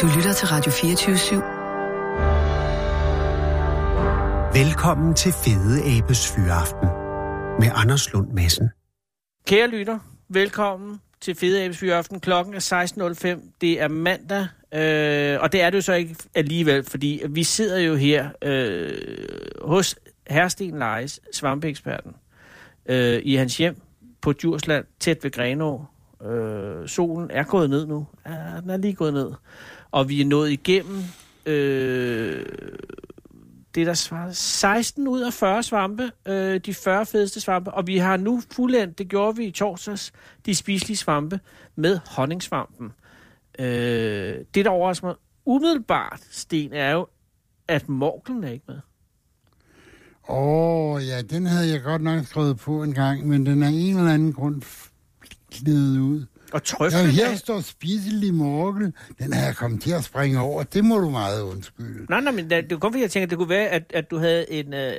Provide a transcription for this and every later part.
Du lytter til Radio 24 /7. Velkommen til Fede Abes Fyraften med Anders Lund Madsen. Kære lytter, velkommen til Fede Abes Fyraften. Klokken er 16.05. Det er mandag, øh, og det er det jo så ikke alligevel, fordi vi sidder jo her øh, hos Hersten Lejes, svampeeksperten, øh, i hans hjem på Djursland, tæt ved Grenå. Øh, solen er gået ned nu. Ja, den er lige gået ned. Og vi er nået igennem øh, det, der svarer 16 ud af 40 svampe, øh, de 40 fedeste svampe, og vi har nu fuldendt, det gjorde vi i torsdags, de spiselige svampe med honningsvampen. Øh, det, der overrasker mig umiddelbart, Sten, er jo, at morglen er ikke med. Åh, oh, ja, den havde jeg godt nok skrevet på en gang, men den er en eller anden grund glidet ud. Og trøflen Ja, her står spiselig morgel. Den har jeg kommet til at springe over. Det må du meget undskylde. Nej, nej, men det er kun fordi, jeg tænker, at det kunne være, at, at du havde en, øh,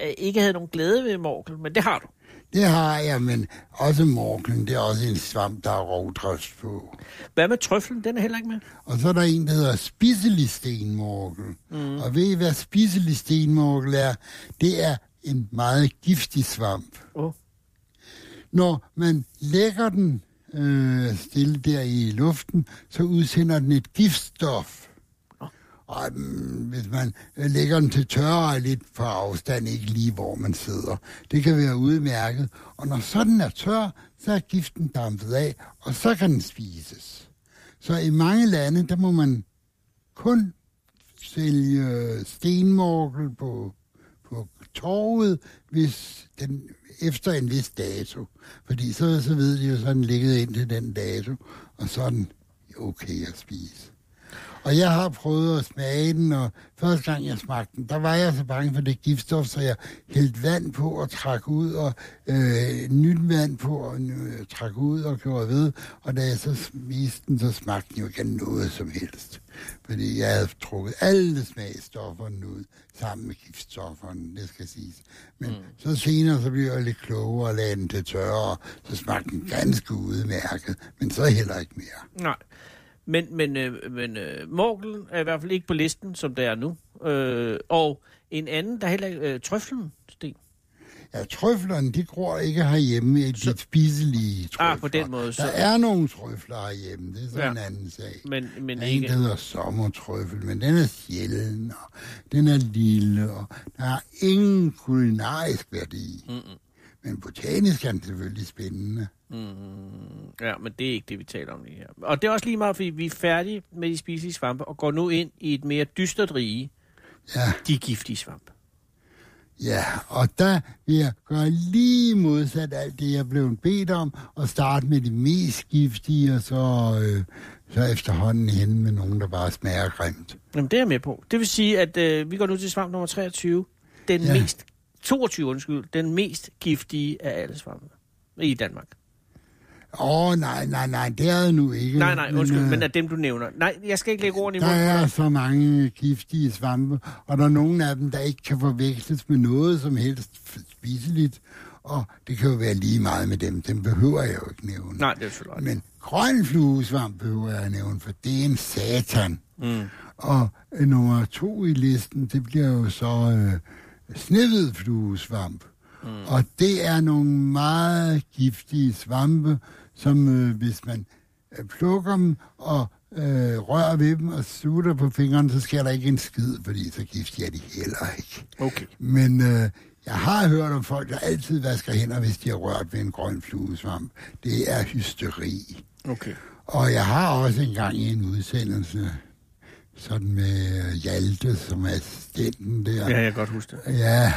øh, ikke havde nogen glæde ved morgel, men det har du. Det har jeg, men også morglen, det er også en svamp, der er rovdrøst på. Hvad med trøflen? Den er heller ikke med. Og så er der en, der hedder spiselig stenmorgel. Mm. Og ved I, hvad spiselig stenmorgel er? Det er en meget giftig svamp. Oh. Når man lægger den øh, stille der i luften, så udsender den et giftstof. Og mm, hvis man øh, lægger den til tørre lidt på afstand, ikke lige hvor man sidder, det kan være udmærket. Og når sådan er tør, så er giften dampet af, og så kan den spises. Så i mange lande, der må man kun sælge stenmorkel på, på torvet, hvis den, efter en vis dato. Fordi så, så ved de jo, så den ligget ind til den dato, og så okay at spise. Og jeg har prøvet at smage den, og første gang jeg smagte den, der var jeg så bange for det giftstof, så jeg hældte vand på og trak ud, og øh, nyt vand på og øh, trak ud og gjorde ved. Og da jeg så spiste den, så smagte den jo ikke noget som helst. Fordi jeg havde trukket alle smagstofferne ud sammen med giftstofferne, det skal siges. Men mm. så senere så blev jeg lidt klogere og lagde den til tørre, og så smagte den ganske udmærket, men så heller ikke mere. Nej. Men, men, øh, men øh, morgelen er i hvert fald ikke på listen, som det er nu. Øh, og en anden, der heller ikke... Øh, trøflen, Sten. Ja, trøflerne, de gror ikke herhjemme i de spiselige trøfler. Ah, på den måde. Så... Der er nogle trøfler herhjemme, det er så Ja. en anden sag. Men, men Der er en, ikke... der hedder sommertrøffel, men den er sjælden, og den er lille, og der er ingen kulinarisk værdi. Mm-mm. Men botanisk er den selvfølgelig spændende. Ja, men det er ikke det, vi taler om lige her. Og det er også lige meget, fordi vi er færdige med de spiselige svampe, og går nu ind i et mere dystert rige. Ja, De giftige svampe. ja, og der vil jeg gøre lige modsat alt det, jeg blev bedt om, og starte med de mest giftige, og så, øh, så efterhånden hen med nogen, der bare smager grimt. Jamen, det er jeg med på. Det vil sige, at øh, vi går nu til svamp nummer 23. Den ja. mest... 22, undskyld. Den mest giftige af alle svampe i Danmark. Åh, oh, nej, nej, nej, det er det nu ikke. Nej, nej, undskyld, øh, men af dem, du nævner. Nej, jeg skal ikke lægge ordene i Der munden. på er så mange giftige svampe, og der er nogle af dem, der ikke kan forveksles med noget som helst spiseligt. Og det kan jo være lige meget med dem. Dem behøver jeg jo ikke nævne. Nej, det er selvfølgelig. Men grøn fluesvamp behøver jeg at nævne, for det er en satan. Mm. Og øh, nummer to i listen, det bliver jo så øh, snehvid fluesvamp. Mm. Og det er nogle meget giftige svampe, som øh, hvis man øh, plukker dem og øh, rører ved dem og sutter på fingrene, så sker der ikke en skid, fordi så giftige er de heller ikke. Okay. Men øh, jeg har hørt om folk, der altid vasker hænder, hvis de har rørt ved en grøn fluesvamp. Det er hysteri. Okay. Og jeg har også engang i en udsendelse, sådan med øh, Hjalte, som er assistenten der. Ja, jeg kan godt huske det. ja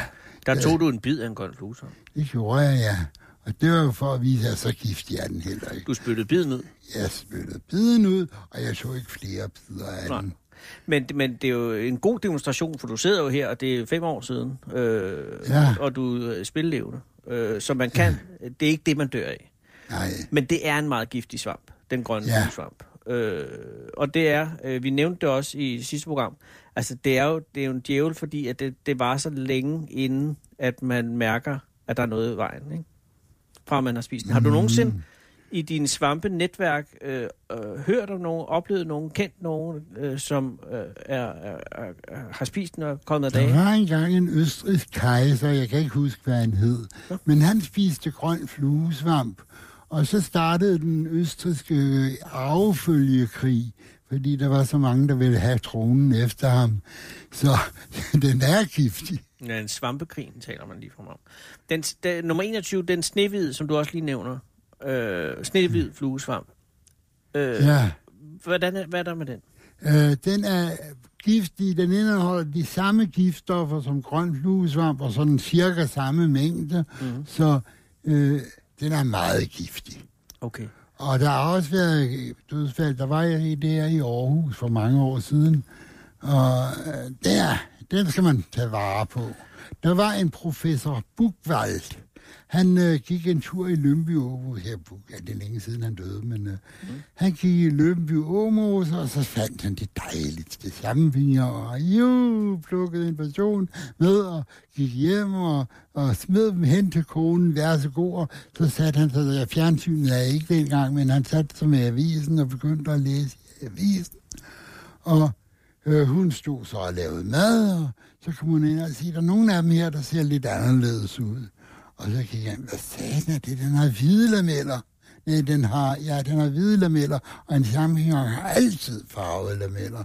Der tog du en bid af en grøn fluser. det gjorde jeg, ja. Og det var jo for at vise, at så giftig er den heller ikke. Du spyttede biden ud. Jeg spyttede biden ud, og jeg så ikke flere bidder af Nej. den. Men, men det er jo en god demonstration, for du sidder jo her, og det er fem år siden, øh, Ja. og du er spillelevende. Øh, så man kan, det er ikke det, man dør af. Nej, Men det er en meget giftig svamp, den grønne Ja. ja. svamp. Øh, og det er, øh, vi nævnte det også i sidste program, altså det er jo, det er jo en djævel, fordi at det, det var så længe inden, at man mærker, at der er noget i vejen, ikke? Fra man har spist den. Har du nogensinde i din svampenetværk øh, øh, hørt om nogen, oplevet nogen, kendt nogen, øh, som øh, er, er, er, har spist den og kommet af Der dage? var engang en østrisk kejser, jeg kan ikke huske, hvad han hed, men han spiste grøn fluesvamp. Og så startede den østriske arvefølgekrig, fordi der var så mange, der ville have tronen efter ham. Så den er giftig. Ja, en svampekrig taler man lige fra om. Den, den, nummer 21, den snehvid, som du også lige nævner. Øh, snehvid fluesvamp. Øh, Ja. hvordan hvad er der med den? Øh, den er giftig. Den indeholder de samme giftstoffer som grøn fluesvamp, og sådan cirka samme mængde. Mm. Så øh, den er meget giftig. Okay. Og der har også været dødsfald. Der var jeg der i Aarhus for mange år siden. Og øh, der, den skal man tage vare på. Der var en professor Bukvald. Han øh, gik en tur i Lønby Åmos. Ja, ja, det er længe siden han døde, men øh, mm. han gik i Lønby Åmos, og så fandt han det dejligste champignon, og jo, plukkede en person med og gik hjem og, og smed dem hen til konen, vær så god, og så satte han sig, ja, fjernsynet er ikke dengang, men han satte sig med avisen og begyndte at læse avisen. Og øh, hun stod så og lavede mad, og så kom hun ind og sige, der er nogle af dem her, der ser lidt anderledes ud. Og så gik jeg, hvad fanden er det? Den har hvide lameller. Nej, den har, ja, den har hvide lameller, og en champignon har altid farvede lameller.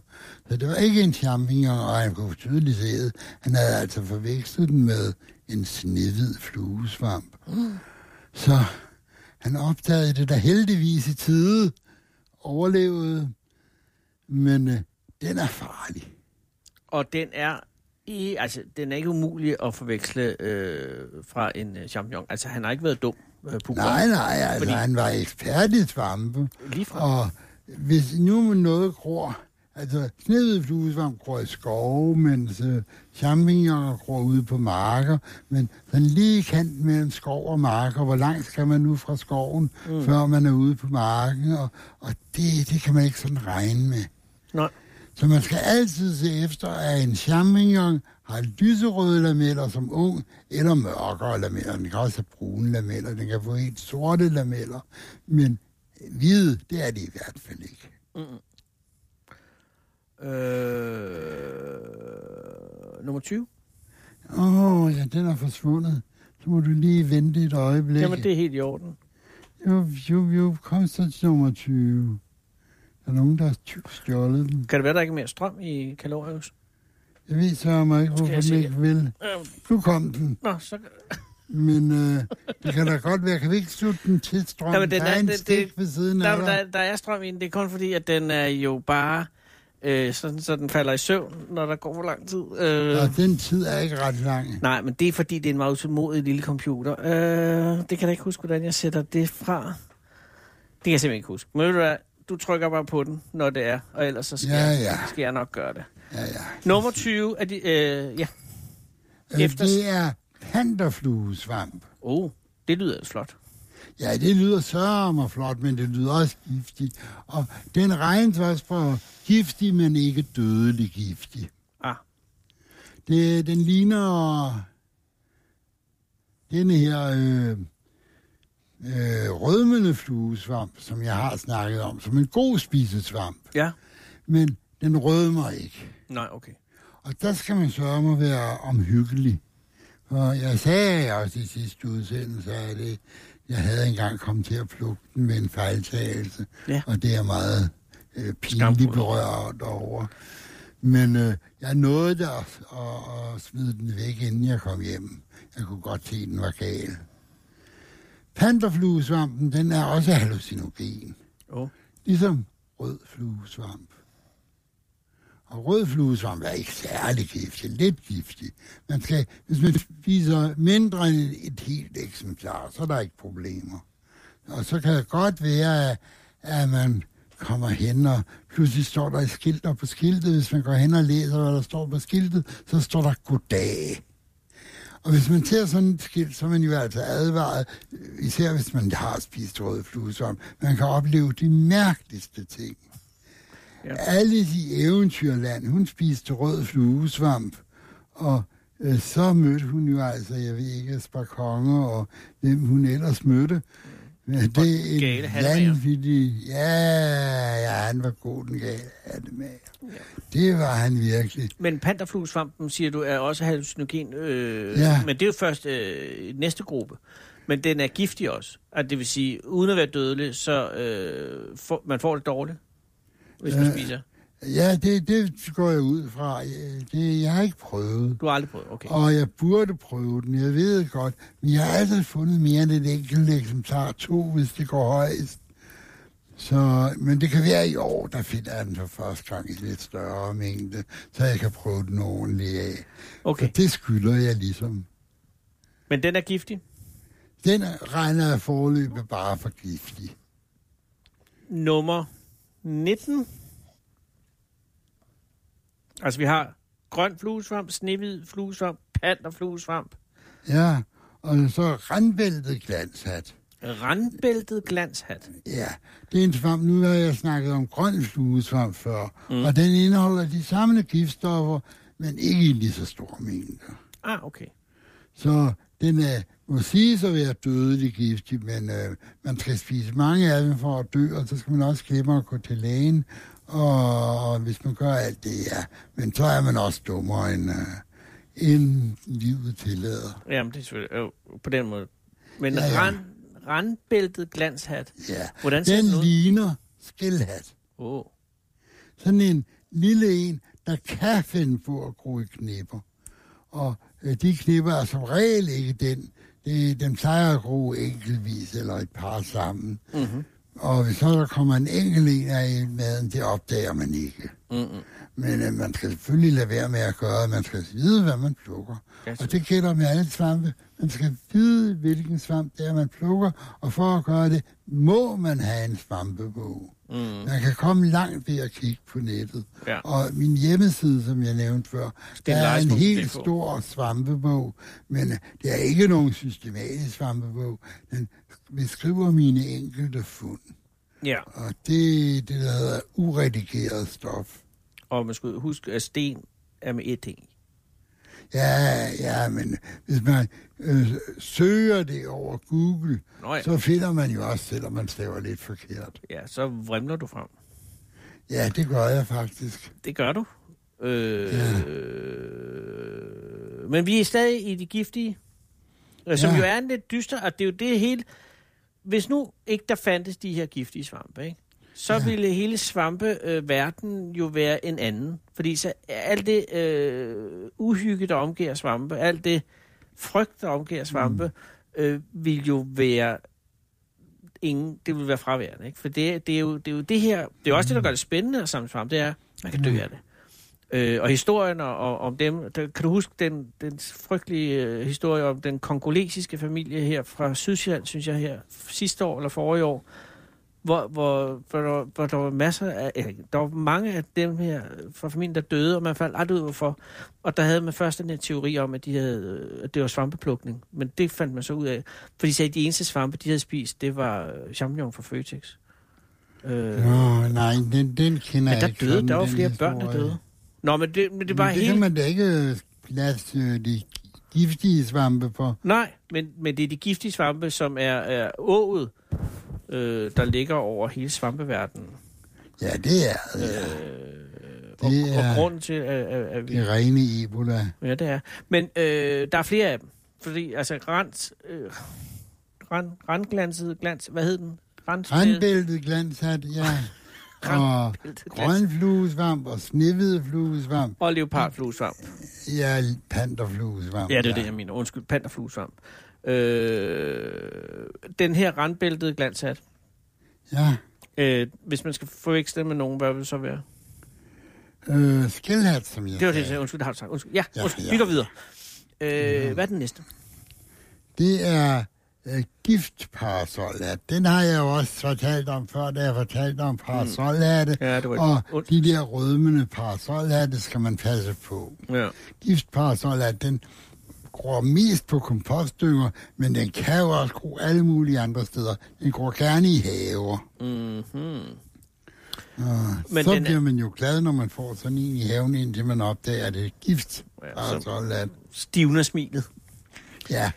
Så det var ikke en champignon, og han kunne tydeligt se, det. han havde altså forvekslet den med en snehvid fluesvamp. Mm. Så han opdagede det der heldigvis i tide, overlevede, men øh, den er farlig. Og den er i, altså, den er ikke umulig at forveksle øh, fra en øh, champignon. Altså, han har ikke været dum, øh. Nej, nej, altså Fordi- han var ekspert i svampe. Lige fra. Og hvis nu noget gror, altså snehvid fluesvamp gror i skove, mens uh, champignoner gror ude på marker, men sådan lige kant mellem skov og marker, hvor langt skal man nu fra skoven, mm. før man er ude på marken, og, og det, det kan man ikke sådan regne med. Nej. Så man skal altid se efter, at en champignon har lyserøde lameller som ung, eller mørkere lameller. Den kan også have brune lameller, den kan få helt sorte lameller. Men hvide, det er det i hvert fald ikke. Øh, nummer 20. Åh, oh, ja, den er forsvundet. Så må du lige vente et øjeblik. Jamen, det er helt i orden. Jo, jo, jo, kom så til nummer 20. Der er nogen, der har stjålet den. Kan det være, der ikke er mere strøm i Kalorius? Jeg ved så mig ikke, hvorfor den ikke vil. Øh, Nu kom den. nå, så... Men øh, det kan da godt være, kan vi ikke slutte den til strøm? Jamen, den der er, er- en det- stik det- ved siden af Der, der, der er strøm i den. Det er kun fordi, at den er jo bare... Øh, sådan, så den falder i søvn, når der går for lang tid. Øh, Og den tid er ikke ret lang. Nej, men det er fordi, det er en meget utålmodig lille computer. Øh, det kan jeg ikke huske, hvordan jeg sætter det fra. Det kan jeg simpelthen ikke huske. Men ved du hvad? Du trykker bare på den, når det er, og ellers så skal, Ja, jeg, ja. skal jeg nok gøre det. Ja, ja. Nummer 20 er de... Øh, ja. Øh, Efter- Det er panterfluesvamp. Oh, det lyder flot. Ja, det lyder sørme flot, men det lyder også giftigt. Og den regnes også for giftig, men ikke dødelig giftig. Ah, Det, den ligner denne her øh, øh, rødmende fluesvamp, som jeg har snakket om, som en god spisesvamp. ja. Men den rødmer ikke. Nej, okay. Og der skal man sørge mig være omhyggelig. Og jeg sagde også i sidste udsendelse, at det, jeg havde engang kommet til at plukke den med en fejltagelse. Ja. Og det er meget øh, pinligt berørt over. Men øh, jeg nåede der at, at, at smide den væk, inden jeg kom hjem. Jeg kunne godt se, at den var gal. Panterfluesvampen, den er også hallucinogen. Oh. Ligesom rød fluesvamp. Og rød fluesvamp er ikke særlig giftig, lidt giftig. Man skal, hvis man spiser mindre end et helt eksemplar, så er der ikke problemer. Og så kan det godt være, at, at man kommer hen, og pludselig står der et skilt, og på skiltet, hvis man går hen og læser, hvad der står på skiltet, så står der goddag. Og hvis man ser sådan et skilt, så er man jo altså advaret, især hvis man har spist rød fluesvamp. Man kan opleve de mærkeligste ting. Ja. Alice i Eventyrland, hun spiste rød fluesvamp, og øh, så mødte hun jo altså, jeg ved ikke, Sparkonger og hvem hun ellers mødte. Men det er en gale hattemager. vanvittig... Ja, ja, han var god, den gale. Ja. Det var han virkelig. Men panterfluesvampen, siger du, er også hallucinogen. Øh, Ja. Men det er jo først øh, næste gruppe. Men den er giftig også. Altså, det vil sige, uden at være dødelig, så øh, får, man får det dårligt, hvis man Ja. spiser. Ja, det, det går jeg ud fra. Det, jeg har ikke prøvet. Du har aldrig prøvet, okay. Og jeg burde prøve den, jeg ved godt. Men jeg har aldrig fundet mere end et enkelt eksemplar, to, hvis det går højst. Så, men det kan være i år, der finder jeg den for første gang i lidt større mængde, så jeg kan prøve den ordentligt af. Okay, Så det skylder jeg ligesom. men den er giftig. Den regner jeg forløbet bare for giftig. Nummer 19. Altså, vi har grøn fluesvamp, snehvid fluesvamp, panterfluesvamp, Ja, og så randbæltet glanshat. randbæltet glanshat. Ja, det er en svamp. Nu har jeg snakket om grøn fluesvamp før, mm. og den indeholder de samme giftstoffer, men ikke i lige så store mængder. Ah, okay. Så den er, må siges at være dødelig giftig, men øh, man skal spise mange af dem for at dø, og så skal man også glemme at gå til lægen. Og, hvis man gør alt det, ja. Men så er man også dummere, end, øh, end livet tillader. Jamen, det er selvfølgelig øh, på den måde. Men Ja, ja. Rand, randbæltet glanshat. Ja, Hvordan ser den den ud? ligner skældhat. Oh. Sådan en lille en, der kan finde på at gro i knipper. Og øh, de knipper er som regel ikke den. Det, den plejer at gro enkeltvis eller et par sammen. Mm-hmm. Og hvis så der kommer en enkelt en af maden, det opdager man ikke. Mm-hmm. Men øh, man skal selvfølgelig lade være med at gøre, man skal vide, hvad man plukker. Ja, Og det gælder med alle svampe. Man skal vide, hvilken svamp det er, man plukker, og for at gøre det, må man have en svampebog. Mm. Man kan komme langt ved at kigge på nettet. Ja. Og min hjemmeside, som jeg nævnte før, der er en helt stor svampebog, men øh, det er ikke nogen systematisk svampebog. Den beskriver mine enkelte fund. Ja, Og det er det, der hedder uredigeret stof. og man skal huske, at sten er med et ting. Ja, ja, men hvis man øh, søger det over Google, Nå ja. så finder man jo også, selvom man staver lidt forkert. ja, så vrimler du frem. Ja, det gør jeg faktisk. Det gør du. Øh, Ja. øh, men vi er stadig i de giftige, øh, som Ja. jo er en lidt dyster, og det er jo det hele... Hvis nu ikke der fandtes de her giftige svampe, ikke? Så Ja. ville hele svampeverden øh, verden jo være en anden. Fordi så alt det øh, uhygge, der omgiver svampe, alt det frygt, der omgiver svampe, mm. øh, vil jo være ingen, det vil være fraværende. Ikke? For det, det, er jo, det er jo det her, det er også det, der gør det spændende at samle svampe, det er, man kan dø af det. Øh, og historien og, om dem, der, kan du huske den, den frygtelige øh, historie om den kongolesiske familie her fra Sydsjælland, synes jeg her, sidste år eller forrige år, hvor, hvor, hvor, der, hvor der var masser af, der var mange af dem her fra familien, der døde, og man faldt aldrig ud hvorfor. Og der havde man først den her teori om, at, de havde, at det var svampeplukning. Men det fandt man så ud af. For de sagde, at de eneste svampe, de havde spist, det var champignon fra Føtex. Øh, Nå, nej, den, den kender men jeg der ikke. døde, sådan, der var flere børn, der historie. døde. Nå, men det, men det var Men det helt... kan man da ikke lade øh, de giftige svampe for. Nej, men, men det er de giftige svampe, som er, er ået, øh, der ligger over hele svampeverdenen. Ja, det er det. Ja. Og, Det er- og grunden til, at, at, at vi... Det rene Ebola. Ja, det er. Men øh, der er flere af dem. Fordi, altså, rand, øh, rand, randglanset glans... Hvad hed den? Rand, Randbæltet glanshat, ja. og grønfluesvamp og snehvid fluesvamp. Og leopardfluesvamp. Ja, panterfluesvamp. Ja, det er det, jeg mener. Undskyld, panterfluesvamp. Øh, den her randbæltede glanshat. Ja, Øh, hvis man skal forveksle med nogen, hvad vil det så være? øh, skældhat, som jeg Det var det, jeg sagde. Undskyld, det har du sagt. Undskyld. Ja, Ja, undskyld. ja. Vi går videre. Øh, hvad er den næste? Det er øh, giftparasolhat. Den har jeg jo også fortalt om før, da jeg fortalte om parasolhatte. Ja, det var Og ondt. de der rødmende parasolhatte skal man passe på. Ja. Giftparasolhat, den gror mest på kompostdynger, men den kan jo også gro alle mulige andre steder. Den gror gerne i haver. Mm-hmm. Og Men så den bliver man jo glad, når man får sådan en i haven, indtil man opdager, at det er gift. Ja, så- Parasolhat. Stivner smilet. Ja,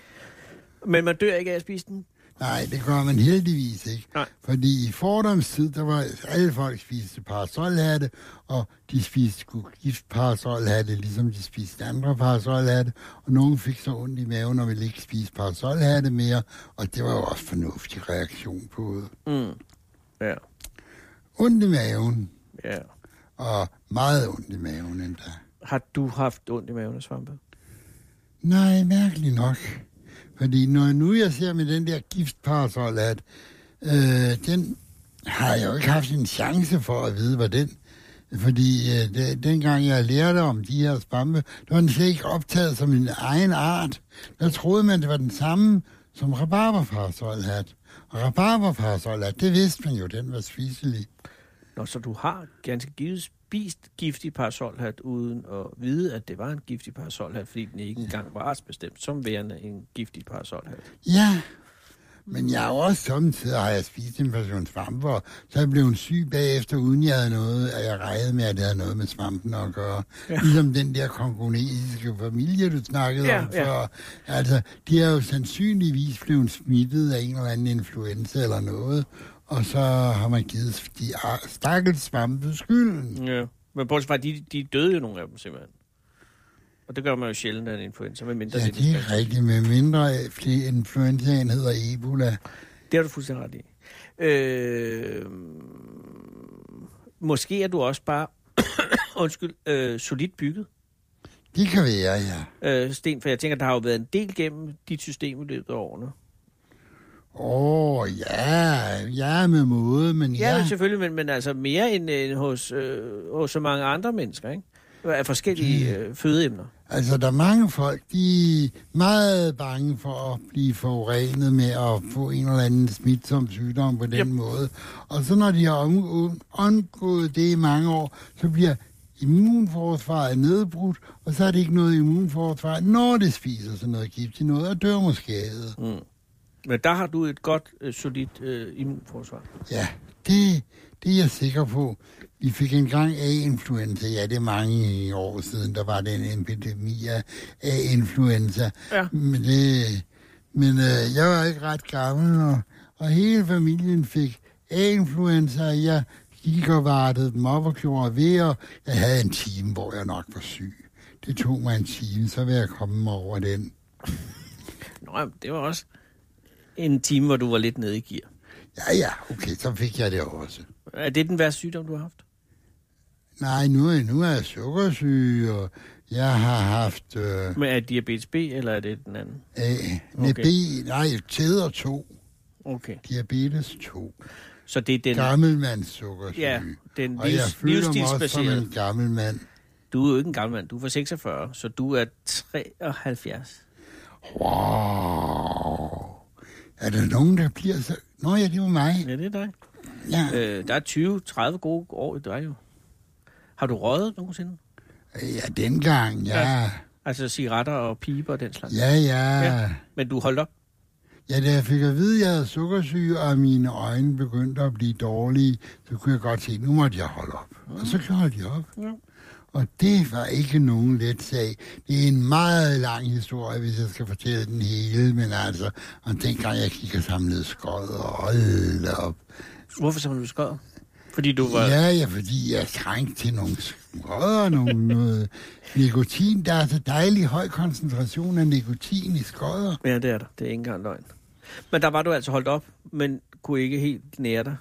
Men man dør ikke af at spise den. Nej, det gør man heldigvis ikke. Nej. Fordi i fordomstid, der var alle folk spiste parasolhatte, og de spiste gift parasolhatte, ligesom de spiste andre parasolhatte, og nogen fik så ondt i maven og ville ikke spise parasolhatte mere, og det var jo også fornuftig reaktion på det. Mm. Ja, Ondt i maven, ja. og meget ondt i maven endda. Har du haft ondt i maven, Svampe? Nej, mærkeligt nok. Fordi når nu jeg ser med den der giftparasol, at øh, den har jeg jo ikke haft en chance for at vide, hvad den... Fordi øh, det, dengang jeg lærte om de her svampe, der var den slet ikke optaget som en egen art. Der troede man, det var den samme som rabarberparasolhat. Og rabarberparasolhat, det vidste man jo, den var spiselig. Nå, så du har ganske givet spist giftig parasolhat, uden at vide, at det var en giftig parasolhat, fordi den ikke engang var artsbestemt som værende en giftig parasolhat. Ja, men jeg har også samtidig har jeg spist en portion svampe, og så jeg blevet syg bagefter, uden jeg havde noget, at jeg regnede med, at det havde noget med svampen at gøre. Ja. Ligesom den der kongolesiske familie, du snakkede Ja, om ja. før. Altså, de er jo sandsynligvis blevet smittet af en eller anden influenza eller noget, og så har man givet de stakkels svampe skylden. Ja. Men bortset fra, de, de døde jo nogle af dem simpelthen. Og det gør man jo sjældent af en influenza, med mindre Ja, det, er rigtigt, med mindre flere influenzaen hedder Ebola. Det har du fuldstændig ret i. Øh, måske er du også bare, undskyld, øh, solidt bygget, Det kan være, ja. øh, Sten, for jeg tænker, der har jo været en del gennem dit system i løbet af årene. Åh, oh, ja, ja med måde, men Ja, ja. selvfølgelig, men, men altså mere end, end hos, øh, hos så mange andre mennesker, ikke? Af forskellige øh, fødeemner. Altså, der er mange folk, de er meget bange for at blive forurenet med at få en eller anden smitsom sygdom på den Yep. måde. Og så når de har undgået det i mange år, så bliver immunforsvaret nedbrudt, og så er det ikke noget immunforsvar, når det spiser sådan noget giftigt noget, og dør måske. Mm. Men der har du et godt, øh, solidt øh, immunforsvar. Ja, det, det er jeg sikker på. Vi fik engang A-influenza, ja, det er mange år siden, der var den epidemi af A-influenza. Ja. Men, det, men øh, jeg var ikke ret gammel, og, og hele familien fik A-influenza, og jeg gik og vartede dem op og gjorde ved, og jeg havde en time, hvor jeg nok var syg. Det tog mig en time, så vil jeg komme over den. Nå, det var også en time, hvor du var lidt nede i gear. Ja, ja, okay, så fik jeg det også. Er det den værste sygdom, du har haft? Nej, nu er, nu er jeg sukkersyg, og jeg har haft øh, Men er det diabetes B, eller er det den anden? A, med Okay. B, nej, tæder 2, Okay. diabetes 2, Så det er den, gammelmands sukkersyg. ja, den og jeg livs, føler mig også som en gammel mand. Du er jo ikke en gammel mand. Du er fra 46, så du er 73. Wow. Er der nogen, der bliver så... Nå ja, det var mig. Ja, det er dig. Ja, Øh, der er 20-30 gode år i dig jo. Har du røget nogensinde? ja dengang, ja. Ja. Altså cigaretter og piber og den slags? Ja, ja. Ja. Men du holdt op? Ja, da jeg fik at vide, at jeg havde sukkersyge, og mine øjne begyndte at blive dårlige, så kunne jeg godt se, at nu måtte jeg holde op. Og så holdt jeg op. Ja. Og det var ikke nogen let sag. Det er en meget lang historie, hvis jeg skal fortælle den hele, men altså, og dengang jeg gik og samlede skod og holdt op. Hvorfor så du skød? Fordi du var... Ja, ja, fordi jeg trængte til nogle skodder, nogle, noget nikotin. Der er så dejlig høj koncentration af nikotin i skodder. Ja, det er der. Det er ikke engang løgn. Men der var du altså holdt op, men kunne ikke helt nære dig.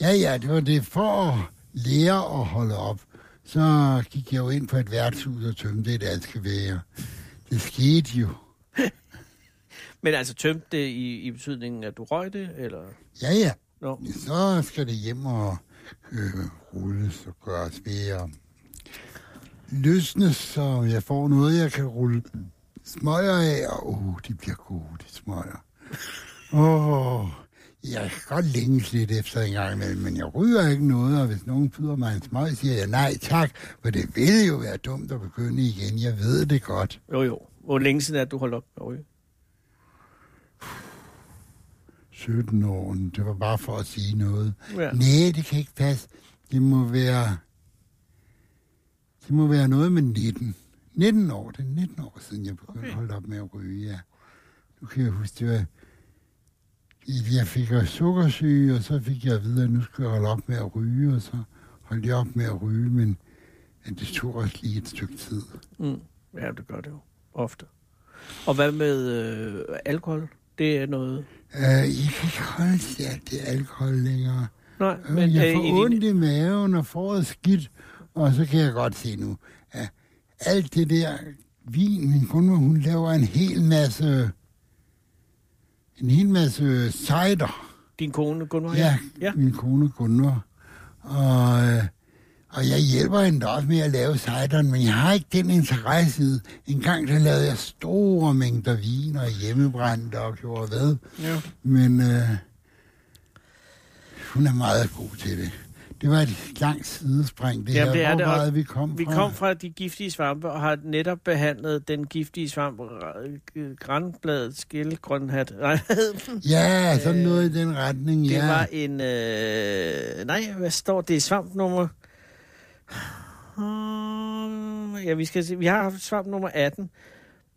Ja, ja, det var det for at lære at holde op. Så gik jeg jo ind på et værtshus og tømte et askevær. Det skete jo. Men altså tømte det i, i betydningen, at du røg det, eller... Ja, ja. Nå. Så skal det hjem og øh, rulles og gøres ved og løsnes, så jeg får noget, jeg kan rulle smøger af, og uh, de bliver gode, de smøger. Åh, oh, jeg kan godt længes lidt efter en gang imellem, men jeg ryger ikke noget, og hvis nogen byder mig en smøg, siger jeg nej tak, for det ville jo være dumt at begynde igen, jeg ved det godt. Jo, jo. Hvor længe siden er det, du holdt op med at ryge? 17 år, det var bare for at sige noget. Ja. Nej, det kan ikke passe. Det må være... Det må være noget med 19. 19 år. Det er 19 år siden, jeg begyndte Okay. at holde op med at ryge, ja. Nu kan jeg huske, det var... jeg fik sukkersyge, og så fik jeg at vide, at nu skulle jeg holde op med at ryge, og så holdt jeg op med at ryge, men men det tog også lige et stykke tid. Mm. Ja, det gør det jo. Ofte. Og hvad med øh, alkohol? Det er noget... Uh, jeg kan ikke holde alt det alkohol længere. Nej, Men, men jeg øh, får i ondt i maven og får skidt, og så kan jeg godt se nu, at alt det der vin, min kone, hun laver en hel masse, en hel masse cider. din kone, Gunvar? Ja, ja. min kone Gunvar. Og, øh, og jeg hjælper hende også med at lave cideren, men jeg har ikke den interesse i. En gang der lavede jeg store mængder vin og hjemmebrændte og gjorde hvad. ja. Men øh, hun er meget god til det. Det var et langt sidespring, det Jamen, her. det er Hvor det, det, vi kom Vi fra? kom fra de giftige svampe og har netop behandlet den giftige svamp, øh, grænbladet, skildgrønhat. Ja, sådan noget i den retning, det ja. var en... Øh, nej, hvad står det? Svamp nummer... Hmm, Ja, vi, skal se. vi har haft svamp nummer 18.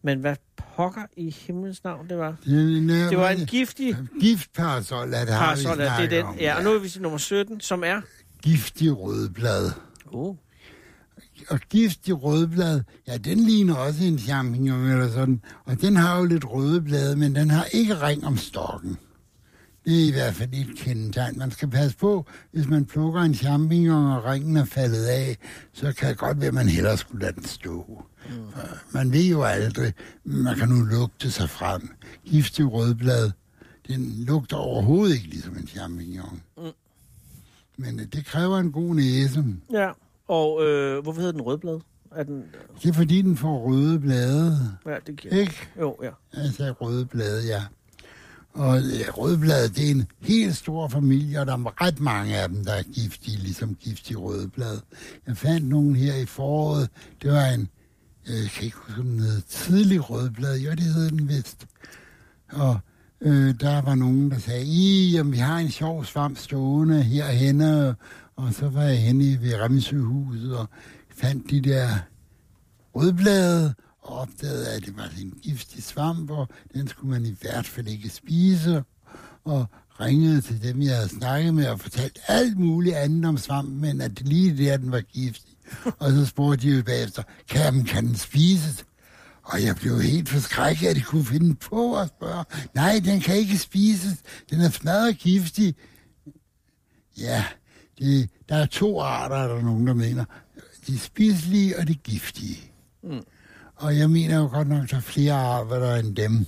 Men hvad pokker i himlens navn det var? Det, Det var en giftig giftparasol, at det har vi parasol, det er snakket den. om. Ja, og nu er vi til nummer 17, som er... Giftig rødblad. Oh. Og giftig rødblad, ja, den ligner også en champignon eller sådan. Og den har jo lidt røde blade, men den har ikke ring om stokken. Det er i hvert fald et kendetegn. Man skal passe på, hvis man plukker en champignon, og ringen er faldet af, så kan det godt være, at man hellere skulle lade den stå. Mm. Man ved jo aldrig, man kan nu lugte sig frem. Giftig rødblad, den lugter overhovedet ikke ligesom en champignon. Mm. Men øh, det kræver en god næse. Ja, og øh, hvorfor hedder den rødblad? Er den... Det er fordi, den får røde blade. Ja, det giver... Ikke? Jo, ja. Altså røde blade, ja. Og ja, rødblad, det er en helt stor familie, og der er ret mange af dem, der er giftige, ligesom giftige rødblad. Jeg fandt nogen her i foråret. Det var en, jeg kan ikke huske, den hed tidlig rødblad. Jo, det hed den vist. Og øh, der var nogen, der sagde, I, om vi har en sjov svamp stående herhenne. Og så var jeg henne ved Remsøhuset og fandt de der rødblade, og opdagede, at det var en giftig svamp, og den skulle man i hvert fald ikke spise, og ringede til dem, jeg havde snakket med, og fortalt alt muligt andet om svampen, men at det lige der, den var giftig. Og så spurgte de jo bagefter, kan, kan den spises? Og jeg blev helt forskrækket, at de kunne finde på at spørge, nej, den kan ikke spises, den er smadret giftig. Ja, det, der er to arter, er der nogen, der mener. De spiselige, og de giftige. Mm. Og jeg mener jo godt nok, der er flere arter end dem.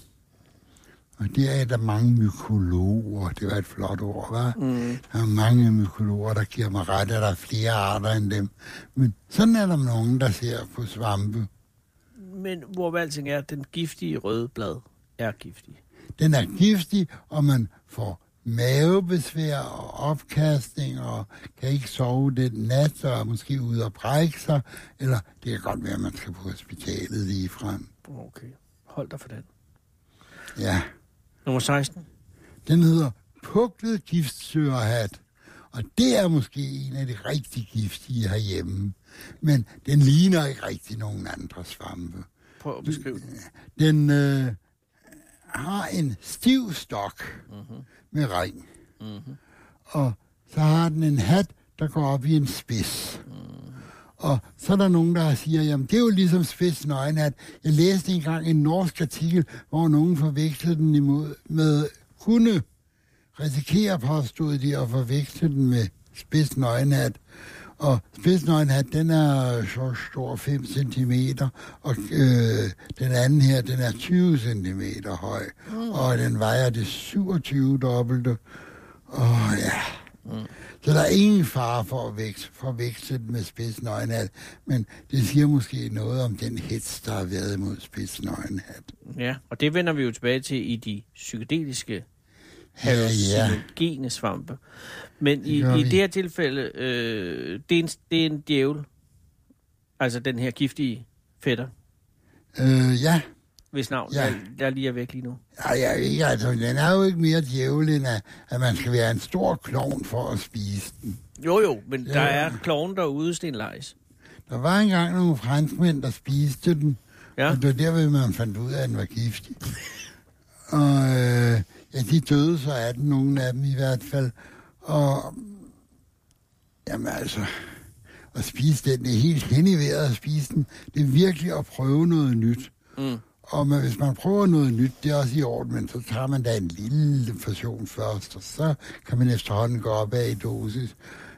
Og der er der mange mykologer. Det var et flot ord, hva'? Mm. Der er mange mykologer, der giver mig ret, at der er flere arter end dem. Men sådan er der nogen, der ser på svampe. Men hvor alting er, den giftige røde blad er giftig. Den er giftig, og man får mavebesvær og opkastning, og kan ikke sove den nat, og er måske ude og brække sig, eller det kan godt være, at man skal på hospitalet lige frem. Okay, hold dig for den. Ja, Nummer 16. den hedder puklet giftsørehat, og det er måske en af de rigtig giftige herhjemme, men den ligner ikke rigtig nogen andre svampe. Prøv at beskrive den. Den øh, har en stiv stok Mm-hmm. med ring. Mm-hmm. og så har den en hat, der går op i en spids. Og så er der nogen, der siger, jamen det er jo ligesom spids nøgenhat. Jeg læste engang en norsk artikel, hvor nogen forvekslede den imod med kunne risikere, påstod de, at forveksle den med nøgenhat. Og spidsnøgenhat, den er så stor 5 cm, og øh, den anden her, den er 20 cm høj, mm. og den vejer det 27 dobbelte. Og ja, mm. så der er ingen fare for at vækse, forveksle den med spidsnøgenhat, men det siger måske noget om den hets, der har været imod spidsnøgenhat. Ja, og det vender vi jo tilbage til i de psykedeliske. Hallucinogene svampe. Men i, gør i det her tilfælde, øh, det, er en, det er en djævel. Altså den her giftige fætter, Øh, ja, hvis navn Ja. ja. der lige er væk lige nu. Jeg ved ikke, altså, den er jo ikke mere djævel, end at, at man skal være en stor klovn for at spise den. Jo jo, men Ja. der er kloven derude, Sten Leis. Der var engang nogle franskmænd, der spiste den, Ja, og det var derved, man fandt ud af, at den var giftig. Og øh, Ja, de døde så af den, nogle af dem i hvert fald. Og jamen altså, at spise den, det er helt hen i vejret at spise den. Det er virkelig at prøve noget nyt. Mm. Og man, hvis man prøver noget nyt, det er også i orden, men så tager man da en lille portion først, og så kan man efterhånden gå op af i dosis.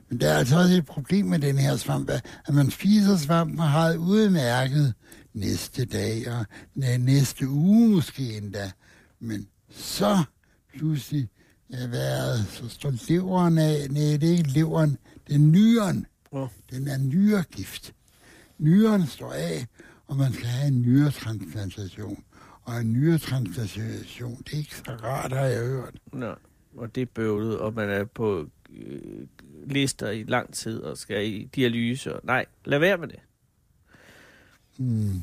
Men der er altså også et problem med den her svamp, at man spiser svampen og har udmærket næste dag og næ- næste uge måske endda. Men så pludselig er været, så står leveren af, nej, det er ikke leveren, det er nyren. Ja. Den er nyregift. Nyren står af, og man skal have en nyretransplantation. Og en nyretransplantation, det er ikke så rart, har jeg hørt. Nå, og det er bøvlet, og man er på øh, lister i lang tid og skal i dialyse. Og, nej, lad være med det. Hmm.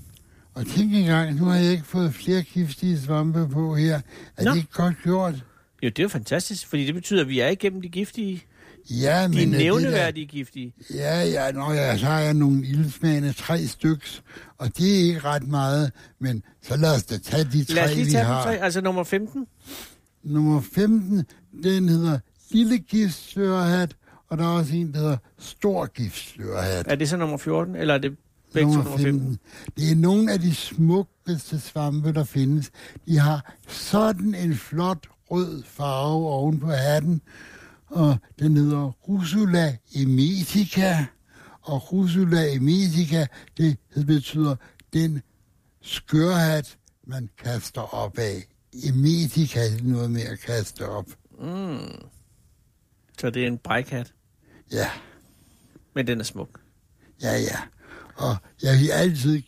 Og tænk engang, nu har jeg ikke fået flere giftige svampe på her. Er Nå. det ikke godt gjort? Jo, det er jo fantastisk, fordi det betyder, at vi er igennem de giftige, Ja, men... de det der- nævneværdige giftige. Ja, ja, nå ja, så har jeg nogle ildsmagende tre styks, og det er ikke ret meget, men så lad os da tage de tre, Lad os lige vi tage dem har. tre. Altså nummer 15. Nummer 15, den hedder Lille Giftslørhat, og der er også en, der hedder Stor Giftslørhat. Er det så nummer 14, eller er det begge nummer 15? Det er nogle af de smukkeste svampe, der findes. De har sådan en flot rød farve oven på hatten, og den hedder Rusula emetica. Og Rusula emetica, det betyder den skørhat, man kaster op af. Emetica er noget med at kaste op. Mm. Så det er en brækhat, Ja, men den er smuk. ja, ja. Og jeg vil altid,